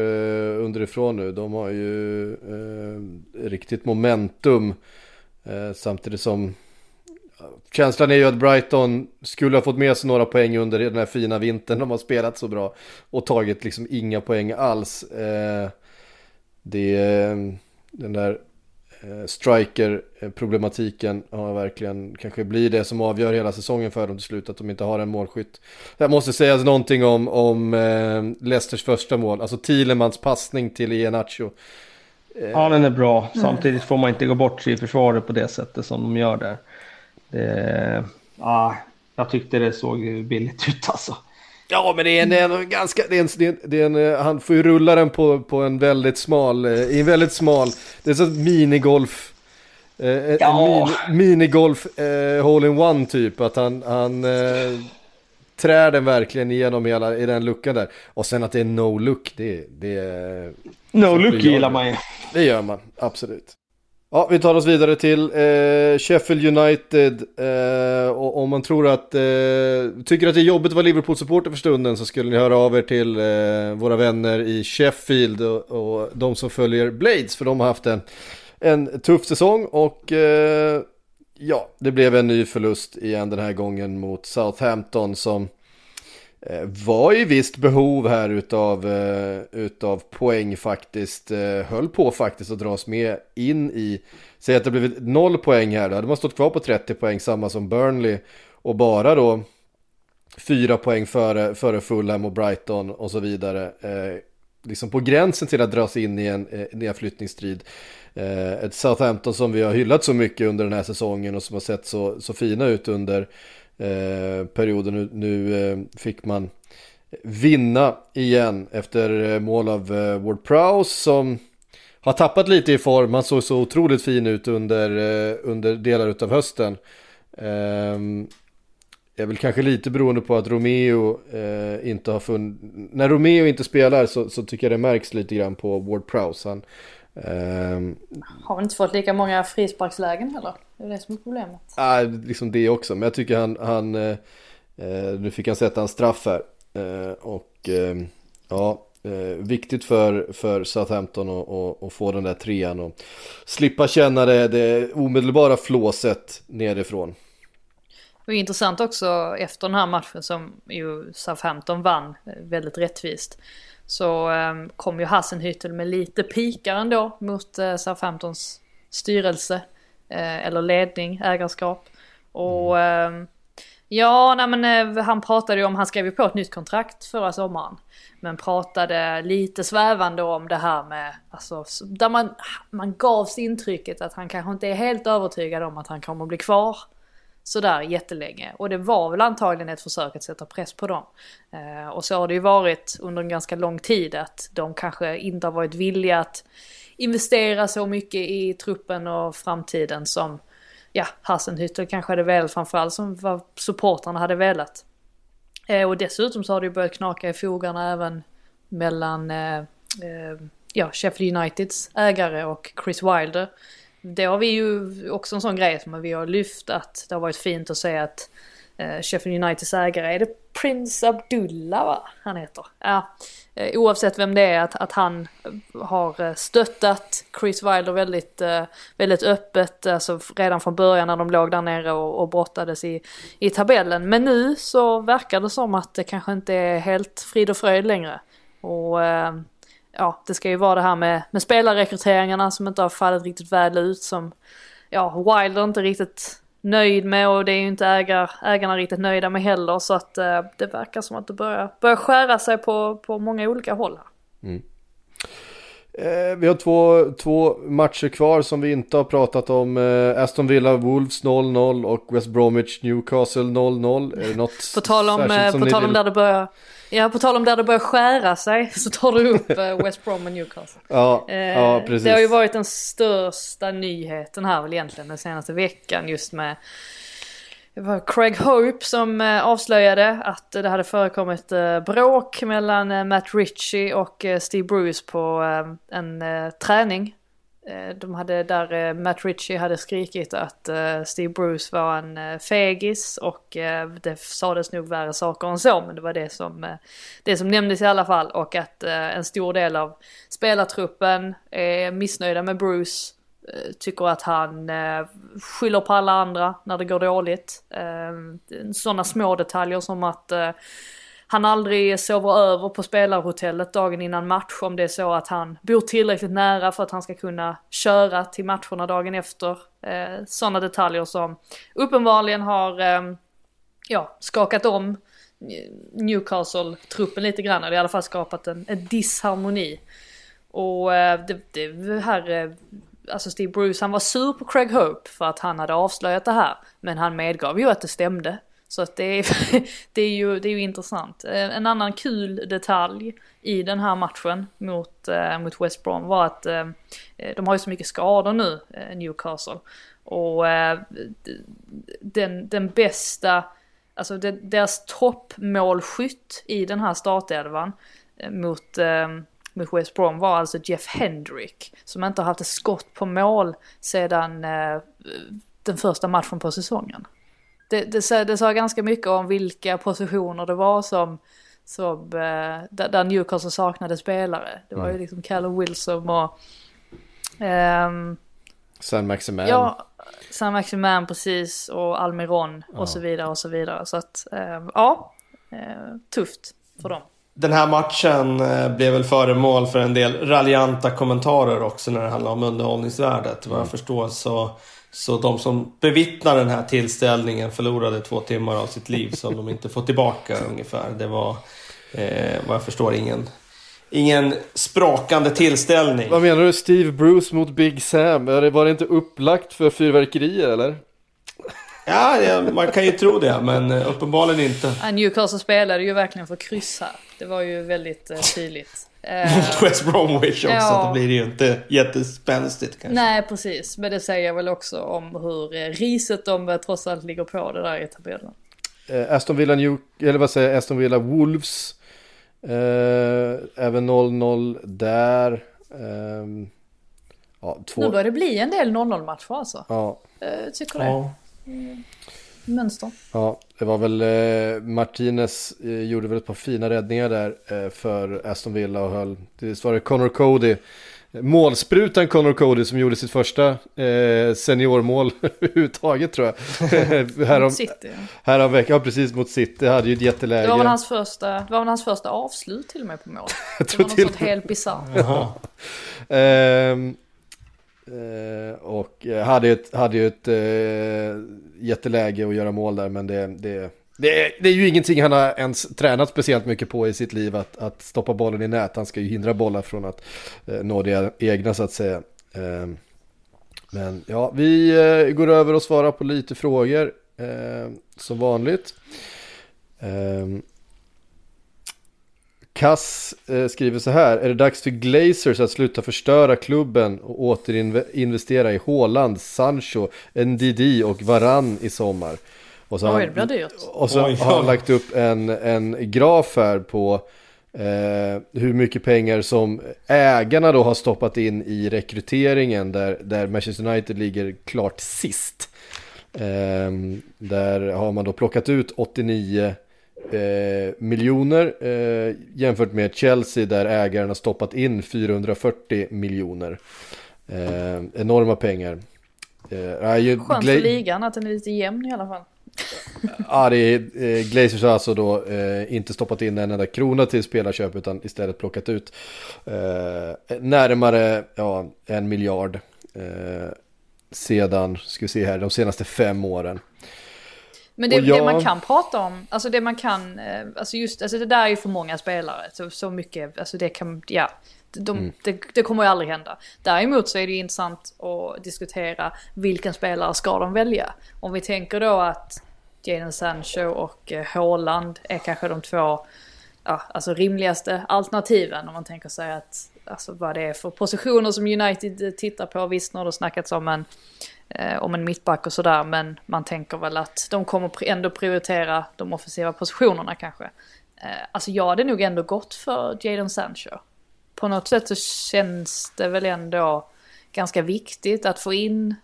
Speaker 1: underifrån nu. De har ju eh, riktigt momentum. Samtidigt som känslan är ju att Brighton skulle ha fått med sig några poäng under den här fina vintern. De har spelat så bra och tagit liksom inga poäng alls. Eh, det är eh, den där eh, striker-problematiken har verkligen kanske blir det som avgör hela säsongen för dem till slut, att de inte har en målskytt. Jag måste säga någonting om, om eh, Leicesters första mål, alltså Thielemans passning till Iheanacho.
Speaker 4: Eh, ja, den är bra. Samtidigt får man inte gå bort sig i försvaret på det sättet som de gör där. Det, ja, jag tyckte det såg billigt ut alltså.
Speaker 1: Ja, men det är en, det är en ganska, det är en, det är en, är en, han får ju rulla den på, på en väldigt smal, eh, i en väldigt smal, det är så minigolf, eh,
Speaker 4: Ja.
Speaker 1: en mini, minigolf eh, hole-in-one typ, att han, han eh, trär den verkligen igenom hela, i den luckan där. Och sen att det är no look, det, det,
Speaker 4: No
Speaker 1: Så
Speaker 4: look gillar man ju.
Speaker 1: det gör man, absolut. Ja, vi tar oss vidare till eh, Sheffield United. Eh, och om man tror att, eh, tycker att det är jobbigt att vara Liverpool-supporter för stunden så skulle ni höra av er till eh, våra vänner i Sheffield och, och de som följer Blades. För de har haft en, en tuff säsong och eh, ja, det blev en ny förlust igen den här gången mot Southampton som eh, Eh, var i visst behov här utav, eh, utav poäng faktiskt. Eh, höll på faktiskt att dras med in i, säg att det blivit noll poäng här, då hade man stått kvar på 30 poäng, samma som Burnley. Och bara då fyra poäng före, före Fulham och Brighton och så vidare. Eh, liksom på gränsen till att dras in i en nedflyttningsstrid. Eh, ett Southampton som vi har hyllat så mycket under den här säsongen och som har sett så, så fina ut under eh, perioden. Nu, nu eh, fick man vinna igen efter eh, mål av eh, Ward Prowse som har tappat lite i form. Han såg så otroligt fin ut under, eh, under delar av hösten. Det är väl kanske lite beroende på att Romeo eh, inte har funnit... När Romeo inte spelar så, så tycker jag det märks lite grann på Ward Prowse. Han, ehm,
Speaker 2: Har väl inte fått lika många frisparkslägen heller. Det är det som är problemet.
Speaker 1: Ja, liksom det också. Men jag tycker han, han eh, eh, nu fick han sätta en straff här. Eh, och eh, ja, viktigt för, för Southampton att- att att få den där trean och slippa känna det, det omedelbara flåset nerifrån.
Speaker 2: Det var intressant också efter den här matchen som ju Southampton vann väldigt rättvist. Så eh, kom ju Hassenhüttel med lite pikar ändå mot eh, Southamptons styrelse. Eh, eller ledning, ägarskap. Och eh, ja, nej men eh, han pratade ju om, han skrev ju på ett nytt kontrakt förra sommaren. Men pratade lite svävande om det här med, alltså där man, man gavs intrycket att han kanske inte är helt övertygad om att han kommer att bli kvar sådär jättelänge. Och det var väl antagligen ett försök att sätta press på dem. Eh, och så har det ju varit under en ganska lång tid att de kanske inte har varit villiga att investera så mycket i truppen och framtiden som ja, Hassenhüttel kanske hade velat framförallt som vad supportrarna hade velat. Eh, och dessutom så har det ju börjat knaka i fogarna även mellan eh, eh, ja, Sheffield Uniteds ägare och Chris Wilder. Det har vi ju också en sån grej som vi har lyft att det har varit fint att se att eh, Sheffield Uniteds ägare, är det Prince Abdullah va? Han heter? Ja. Eh, oavsett vem det är, att, att han har eh, stöttat Chris Wilder väldigt, eh, väldigt öppet, alltså redan från början när de låg där nere och, och brottades i, i tabellen. Men nu så verkar det som att det kanske inte är helt frid och fröjd längre. Och eh, ja, det ska ju vara det här med, med spelarrekryteringarna som inte har fallit riktigt väl ut som ja, Wilder inte riktigt nöjd med och det är ju inte ägar, ägarna riktigt nöjda med heller så att eh, det verkar som att det börjar, börjar skära sig på, på många olika håll här.
Speaker 1: Eh, vi har två, två matcher kvar som vi inte har pratat om. Eh, Aston Villa Wolves 0-0 och West Bromwich Newcastle 0-0. Är det något
Speaker 2: På tal om, eh, på tal om
Speaker 1: vill-
Speaker 2: där det börjar, ja på tal om där det börjar skära sig så tar du upp eh, West Brom och Newcastle.
Speaker 1: Ja,
Speaker 2: Eh,
Speaker 1: ja, precis.
Speaker 2: Det har ju varit den största nyheten här väl egentligen den senaste veckan just med det var Craig Hope som eh, avslöjade att det hade förekommit eh, bråk mellan Matt Ritchie och Steve Bruce på en träning. Eh, de hade där eh, Matt Ritchie hade skrikit att eh, Steve Bruce var en fegis och det sades nog värre saker än så men det var det som, det som nämndes i alla fall och att en stor del av spelartruppen är missnöjda med Bruce tycker att han skyller på alla andra när det går dåligt. Sådana små detaljer som att han aldrig sover över på spelarhotellet dagen innan match om det är så att han bor tillräckligt nära för att han ska kunna köra till matcherna dagen efter. Eh, Sådana detaljer som uppenbarligen har eh, ja, skakat om Newcastle-truppen lite grann, eller i alla fall skapat en, en disharmoni. Och eh, det, det här, eh, alltså Steve Bruce han var sur på Craig Hope för att han hade avslöjat det här. Men han medgav ju att det stämde. Så att det är, det är, ju, det är ju intressant. Eh, en annan kul detalj i den här matchen mot, eh, mot West Brom var att eh, eh de har ju så mycket skador nu, eh, Newcastle. Och eh, den, den bästa, alltså deras toppmålskytt i den här startelvan eh, mot, eh, mot West Brom var alltså Jeff Hendrick. Som inte har haft ett skott på mål sedan eh, den första matchen på säsongen. Det, det, sa, det sa ganska mycket om vilka positioner det var som, som eh, där, där Newcastle saknade spelare. Det var ju liksom Callum Wilson och ehm,
Speaker 1: San Maximan.
Speaker 2: Ja, Sam Maximan precis och Almiron och så vidare och så vidare. Så att, eh, ja, eh, tufft för dem.
Speaker 3: Den här matchen eh, blev väl föremål för en del raljanta kommentarer också när det handlar om underhållningsvärdet. Vad jag förstår så, så de som bevittnar den här tillställningen förlorade två timmar av sitt liv som de inte får tillbaka ungefär. Det var eh, vad jag förstår ingen, ingen sprakande tillställning.
Speaker 1: Vad menar du? Steve Bruce mot Big Sam? Är det- Var det inte upplagt för fyrverkerier eller?
Speaker 3: Ja, det, man kan ju tro det men eh, uppenbarligen inte.
Speaker 2: Ja, Newcastle spelade ju verkligen för kryss här. Det var ju väldigt eh, tydligt. Eh,
Speaker 3: Mot West Bromwich också,
Speaker 2: Ja.
Speaker 3: då blir det ju inte jättespänstigt kanske.
Speaker 2: nej, precis. Men det säger väl också om hur eh, riset de eh, trots allt ligger på det där i tabellen.
Speaker 1: Eh, Aston Villa New, eller vad säger jag, Aston Villa Wolves. Eh, även 0-0 där. Ehm, ja, två.
Speaker 2: Nu börjar det bli en del 0-0 matcher alltså.
Speaker 1: Ja,
Speaker 2: Eh, tycker det.
Speaker 3: Ja.
Speaker 2: Mönster.
Speaker 1: ja, det var väl eh, Martinez eh, gjorde väl ett par fina räddningar där eh, för Aston Villa och höll. Det var det Connor Cody. Målsprutan Connor Cody som gjorde sitt första eh, seniormål överhuvudtaget tror jag. Härom,
Speaker 2: City. ja.
Speaker 1: härom veckan, ja precis mot City, hade ju ett jätteläge.
Speaker 2: Det var väl hans första, det var väl hans första avslut till och med på mål. Det
Speaker 1: tror
Speaker 2: var något
Speaker 1: till
Speaker 2: helt bisarrt.
Speaker 1: Och hade ju ett, hade ju ett eh, jätteläge att göra mål där, men det, det, det, är, det är ju ingenting han har ens tränat speciellt mycket på i sitt liv, att, att stoppa bollen i nät. Han ska ju hindra bollar från att eh, nå det egna så att säga. Eh, men ja, vi eh, går över och svarar på lite frågor eh, som vanligt. Eh, Kass eh, skriver så här, är det dags för Glazers att sluta förstöra klubben och återinvestera i Haaland, Sancho, NDD och Varann i sommar? Och så har
Speaker 2: Oj,
Speaker 1: han- och så
Speaker 3: Oj,
Speaker 1: har han
Speaker 3: ja.
Speaker 1: lagt upp en, en graf här på eh, hur mycket pengar som ägarna då har stoppat in i rekryteringen där, där Manchester United ligger klart sist. Eh, där har man då plockat ut 89 eh, miljoner eh, jämfört med Chelsea där ägaren har stoppat in 440 miljoner. Eh, enorma pengar. Eh, ju
Speaker 2: Skönt för ligan att den är lite jämn i alla fall.
Speaker 1: Ja, det är, eh, Glazers har alltså då eh, inte stoppat in en enda krona till spelarköp utan istället plockat ut eh, närmare ja, en miljard eh, sedan, ska vi se här, de senaste fem åren.
Speaker 2: Men det,
Speaker 1: jag-
Speaker 2: det man kan prata om, alltså det man kan, eh, alltså just, alltså det där är ju för många spelare. Så, så mycket, alltså det kan, ja. De,
Speaker 1: Mm.
Speaker 2: det, det kommer ju aldrig hända. Däremot så är det ju intressant att diskutera vilken spelare ska de välja. Om vi tänker då att Jadon Sancho och eh, Haaland är kanske de två ja, alltså rimligaste alternativen. Om man tänker sig att, alltså vad det är för positioner som United tittar på. Visst, nu har det snackats om en, eh, om en mittback och sådär. Men man tänker väl att de kommer ändå prioritera de offensiva positionerna kanske. Eh, alltså jag hade nog ändå gått för Jadon Sancho. På något sätt så känns det väl ändå ganska viktigt att få in,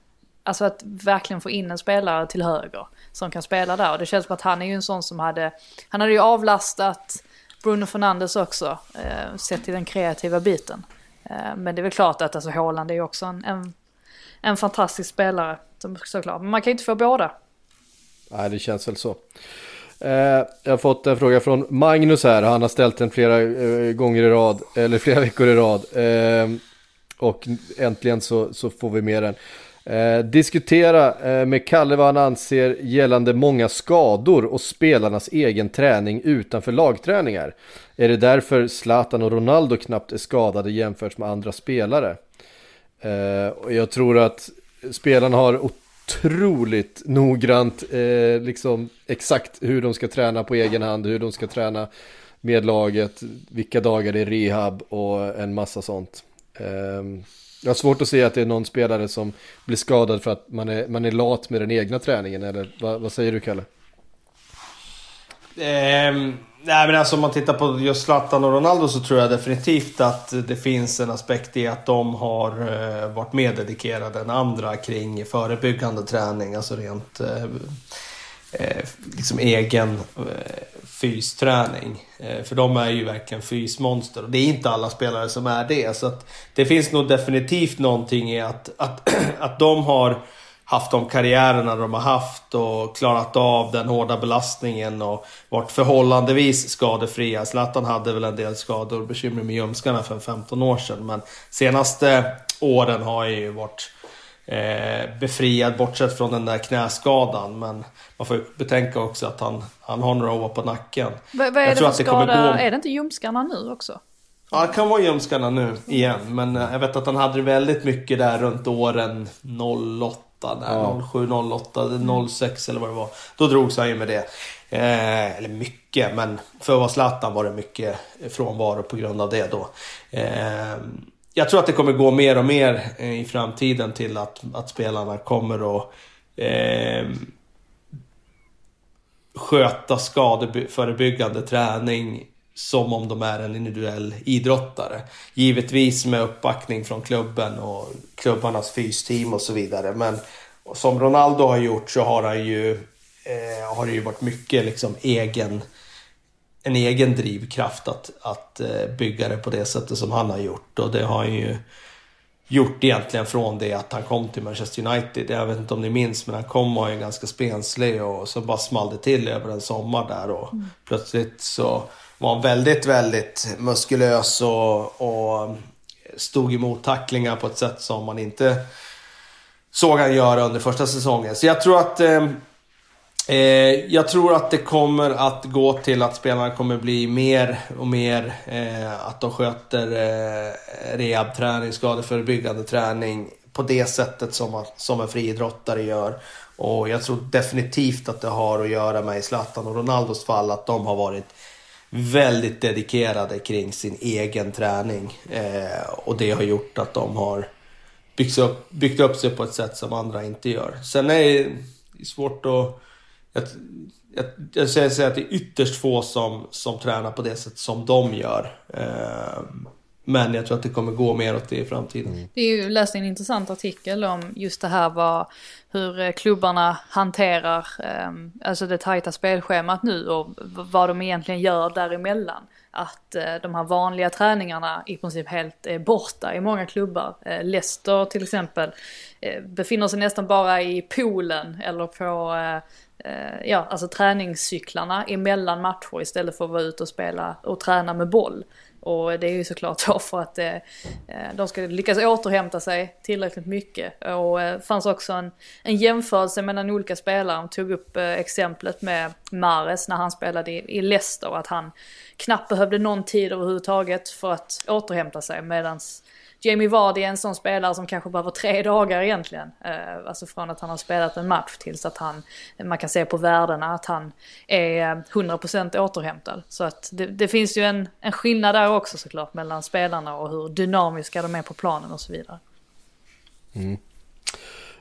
Speaker 2: alltså att verkligen få in en spelare till höger som kan spela där. Och det känns som att han är ju en sån som hade, han hade ju avlastat Bruno Fernandes också, eh, sett till den kreativa biten. Eh, men det är väl klart att alltså Haaland är ju också en, en en fantastisk spelare såklart. Men man kan ju inte få båda.
Speaker 1: Nej, det känns väl så. Eh, jag har fått en fråga från Magnus här. Han har ställt den flera eh, gånger i rad, eller flera veckor i rad. Ehm, och äntligen så, så får vi med den. Eh, diskutera eh, med Kalle vad han anser gällande många skador och spelarnas egen träning utanför lagträningar. Är det därför Zlatan och Ronaldo knappt är skadade jämfört med andra spelare? Eh, och jag tror att spelarna har otroligt noggrant eh, liksom exakt hur de ska träna på egen hand, hur de ska träna med laget, vilka dagar det är rehab och en massa sånt. Eh, jag har svårt att se att det är någon spelare som blir skadad för att man är, man är lat med den egna träningen, eller vad, vad säger du Kalle?
Speaker 3: Eh, nej men alltså om man tittar på just Zlatan och Ronaldo så tror jag definitivt att det finns en aspekt i att de har eh, varit mer dedikerade än andra kring förebyggande träning. Alltså rent eh, eh liksom egen eh, fysträning. Eh, för de är ju verkligen fysmonster och det är inte alla spelare som är det. Så att det finns nog definitivt någonting i att, att, att de har haft de karriärerna de har haft och klarat av den hårda belastningen och varit förhållandevis skadefria. Zlatan hade väl en del skador och bekymmer med ljumskarna för 15 år sedan men senaste åren har ju varit eh, befriad bortsett från den där knäskadan. Men man får ju betänka också att han, han har några år på nacken.
Speaker 2: vad är det för skada? Gå... Är det inte ljumskarna nu också?
Speaker 3: Ja, det kan vara ljumskarna nu igen. Men eh, jag vet att han hade väldigt mycket där runt åren 08 där, ja. 07, 08, 06 eller vad det var. Då drogs han ju med det. Eh, eller mycket, men för att vara Zlatan var det mycket frånvaro på grund av det då. Eh, jag tror att det kommer gå mer och mer eh, i framtiden till att, att spelarna kommer att eh, sköta skadeförebyggande träning som om de är en individuell idrottare. Givetvis med uppbackning från klubben och klubbarnas fysteam och så vidare. Men som Ronaldo har gjort så har han ju, eh, har det ju varit mycket liksom egen, en egen drivkraft att, att eh, bygga det på det sättet som han har gjort. Och det har han ju gjort egentligen från det att han kom till Manchester United. Jag vet inte om ni minns, men han kom och var ju ganska spenslig och så bara small det till över en sommar där och mm. plötsligt så var väldigt, väldigt muskulös och, och stod emot tacklingar på ett sätt som man inte såg han göra under första säsongen. Så jag tror att eh, eh, jag tror att det kommer att gå till att spelarna kommer bli mer och mer eh, att de sköter eh, rehabträning, skadeförebyggande träning på det sättet som, som en friidrottare gör. Och jag tror definitivt att det har att göra med i Zlatan och Ronaldos fall att de har varit väldigt dedikerade kring sin egen träning. Eh, och det har gjort att de har byggt upp, byggt upp sig på ett sätt som andra inte gör. Sen är det svårt att... Jag, jag, jag säger att det är ytterst få som, som tränar på det sätt som de gör. Eh, men jag tror att det kommer gå mer åt det i framtiden. Mm.
Speaker 2: Det är ju läst en intressant artikel om just det här vad, hur eh, klubbarna hanterar eh, alltså det tajta spelschemat nu och vad de egentligen gör däremellan. Att eh, de här vanliga träningarna i princip helt är borta i många klubbar. Eh, Leicester till exempel eh, befinner sig nästan bara i poolen eller på eh, ja, alltså träningscyklarna emellan matcher istället för att vara ute och spela och träna med boll. Och det är ju såklart då för att eh, eh, de ska lyckas återhämta sig tillräckligt mycket. Och det eh, fanns också en, en jämförelse mellan olika spelare. De tog upp eh, exemplet med Mares när han spelade i, i Leicester. Att han knappt behövde någon tid överhuvudtaget för att återhämta sig. Medans Jamie Vardy är en sån spelare som kanske behöver tre dagar egentligen. Eh, alltså från att han har spelat en match tills att han, man kan se på värdena att han är 100% återhämtad. Så att det, det, finns ju en, en skillnad där också såklart mellan spelarna och hur dynamiska de är på planen och så vidare.
Speaker 1: Mm.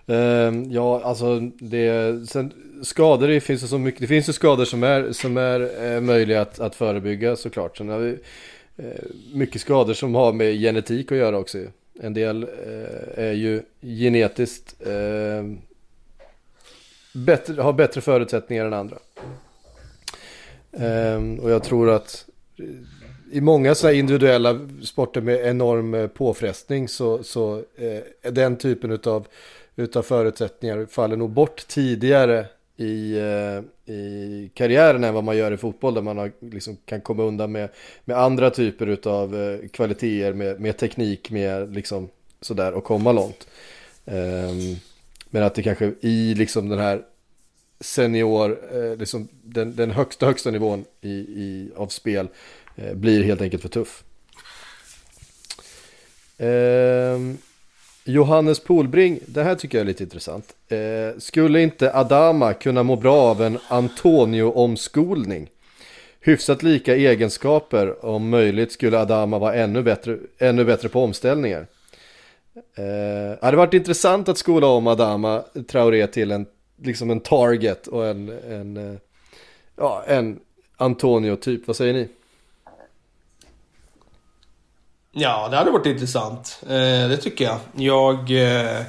Speaker 1: Uh, ja, alltså det, sen, skador det finns ju så mycket, det finns ju skador som är, som är uh, möjliga att, att förebygga såklart. Sen har vi, Eh, mycket skador som har med genetik att göra också. En del eh, är ju genetiskt eh, bättre, har bättre förutsättningar än andra. Eh, och jag tror att i många så individuella sporter med enorm eh, påfrestning så, så eh, den typen utav, utav förutsättningar faller nog bort tidigare i, eh, i karriären än vad man gör i fotboll där man har, liksom, kan komma undan med, med andra typer av eh, kvaliteter, med, med teknik, med liksom sådär och komma långt. Um, men att det kanske i liksom den här senior, eh, liksom den, den högsta högsta nivån i, i, av spel eh, blir helt enkelt för tuff. Um, Johannes Polbring, det här tycker jag är lite intressant. Eh, skulle inte Adama kunna må bra av en Antonio-omskolning? Hyfsat lika egenskaper, om möjligt skulle Adama vara ännu bättre, ännu bättre på omställningar. Eh, det hade varit intressant att skola om Adama Traoré till en liksom en target och en, en, eh, ja, en Antonio-typ. Vad säger ni?
Speaker 3: Ja, det hade varit intressant. Eh, det tycker jag. Jag eh,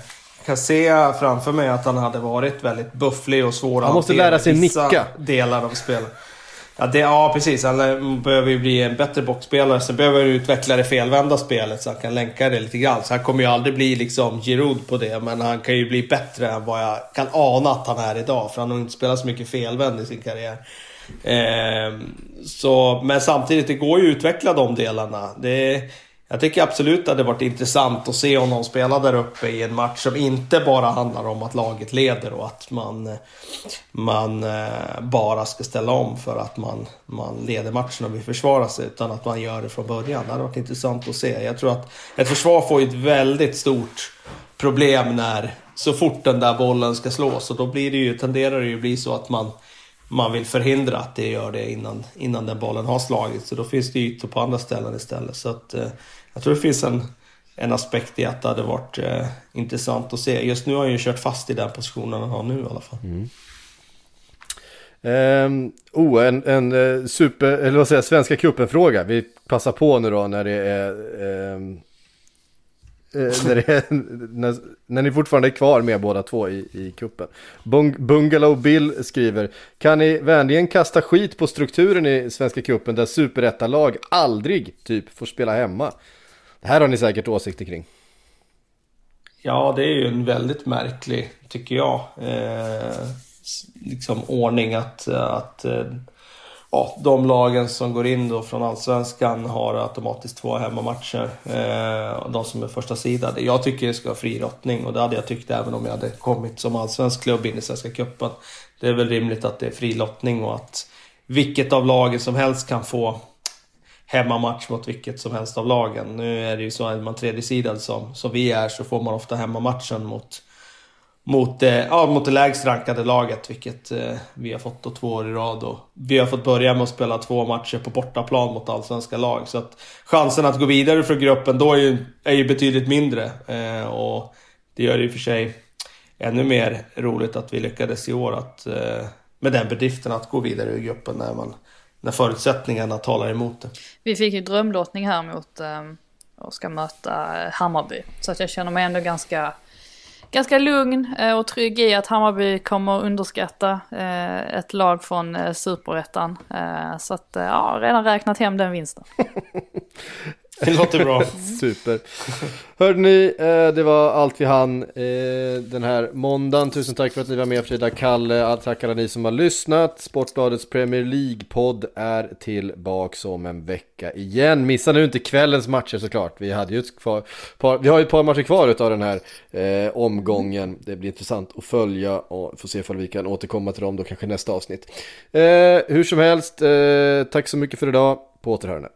Speaker 3: kan se framför mig att han hade varit väldigt bufflig och svår
Speaker 1: att Han måste lära sig nicka.
Speaker 3: delar av spelet. Ja, det, ja, precis. Han behöver ju bli en bättre boxspelare. Sen behöver han utveckla det felvända spelet så han kan länka det lite grann. Så han kommer ju aldrig bli liksom Giroud på det. Men han kan ju bli bättre än vad jag kan ana att han är idag. För han har inte spelat så mycket felvänd i sin karriär. Eh, så, men samtidigt, det går ju att utveckla de delarna. Det, jag tycker absolut att det hade varit intressant att se honom spela där uppe i en match som inte bara handlar om att laget leder och att man, man eh, bara ska ställa om för att man, man leder matchen och vill försvara sig. Utan att man gör det från början. Det hade varit intressant att se. Jag tror att ett försvar får ett väldigt stort problem när så fort den där bollen ska slås. Och då blir det ju, tenderar det ju bli så att man man vill förhindra att det gör det innan, innan den bollen har slagits. Så då finns det ytor på andra ställen istället. Så att, eh, jag tror det finns en, en aspekt i att det hade varit eh, intressant att se. Just nu har han ju kört fast i den positionen han har nu i alla fall. Mm.
Speaker 1: Um, oh, en, en eh, super, eller vad säger jag, Svenska cupen-fråga. Vi passar på nu då när det är um, Eh, när, är, när, när, ni fortfarande är kvar med båda två i, i kuppen. Bung, Bungalow Bill skriver, kan ni vänligen kasta skit på strukturen i Svenska kuppen där superettalag aldrig typ får spela hemma? Det här har ni säkert åsikter kring.
Speaker 3: Ja, det är ju en väldigt märklig, tycker jag, eh, liksom ordning att, att eh, ja, de lagen som går in då från Allsvenskan har automatiskt två hemmamatcher. Eh, de som är första sidan. Jag tycker det ska vara fri lottning och det hade jag tyckt även om jag hade kommit som allsvensk klubb in i Svenska Cupen. Det är väl rimligt att det är fri lottning och att vilket av lagen som helst kan få hemmamatch mot vilket som helst av lagen. Nu är det ju så att är man tredjesidad som, som vi är så får man ofta hemmamatchen mot mot, eh, ja, mot det lägst rankade laget, vilket eh, vi har fått då två år i rad. Och vi har fått börja med att spela två matcher på bortaplan mot allsvenska lag. Så att chansen att gå vidare från gruppen då är ju, är ju betydligt mindre. Eh, och det gör det i och för sig ännu mer roligt att vi lyckades i år att, eh, med den bedriften att gå vidare ur gruppen när, man, när förutsättningarna talar emot det.
Speaker 2: Vi fick ju drömlottning här mot eh, och ska möta Hammarby. Så att jag känner mig ändå ganska ganska lugn eh, och trygg i att Hammarby kommer underskatta eh, ett lag från eh, superettan. Så att, ja, redan räknat hem den vinsten.
Speaker 3: Det låter bra.
Speaker 1: Super. Hörde ni, eh, det var allt vi hann eh, den här måndagen. Tusen tack för att ni var med Frida, Kalle, tack alla ni som har lyssnat. Sportbladets Premier League-podd är tillbaks om en vecka igen. Missa nu inte kvällens matcher såklart. Vi, hade ju ett par, vi har ju ett par matcher kvar av den här eh, omgången. Det blir intressant att följa och få se om vi kan återkomma till dem då kanske nästa avsnitt. Eh, hur som helst, eh, tack så mycket för idag. På återhörande.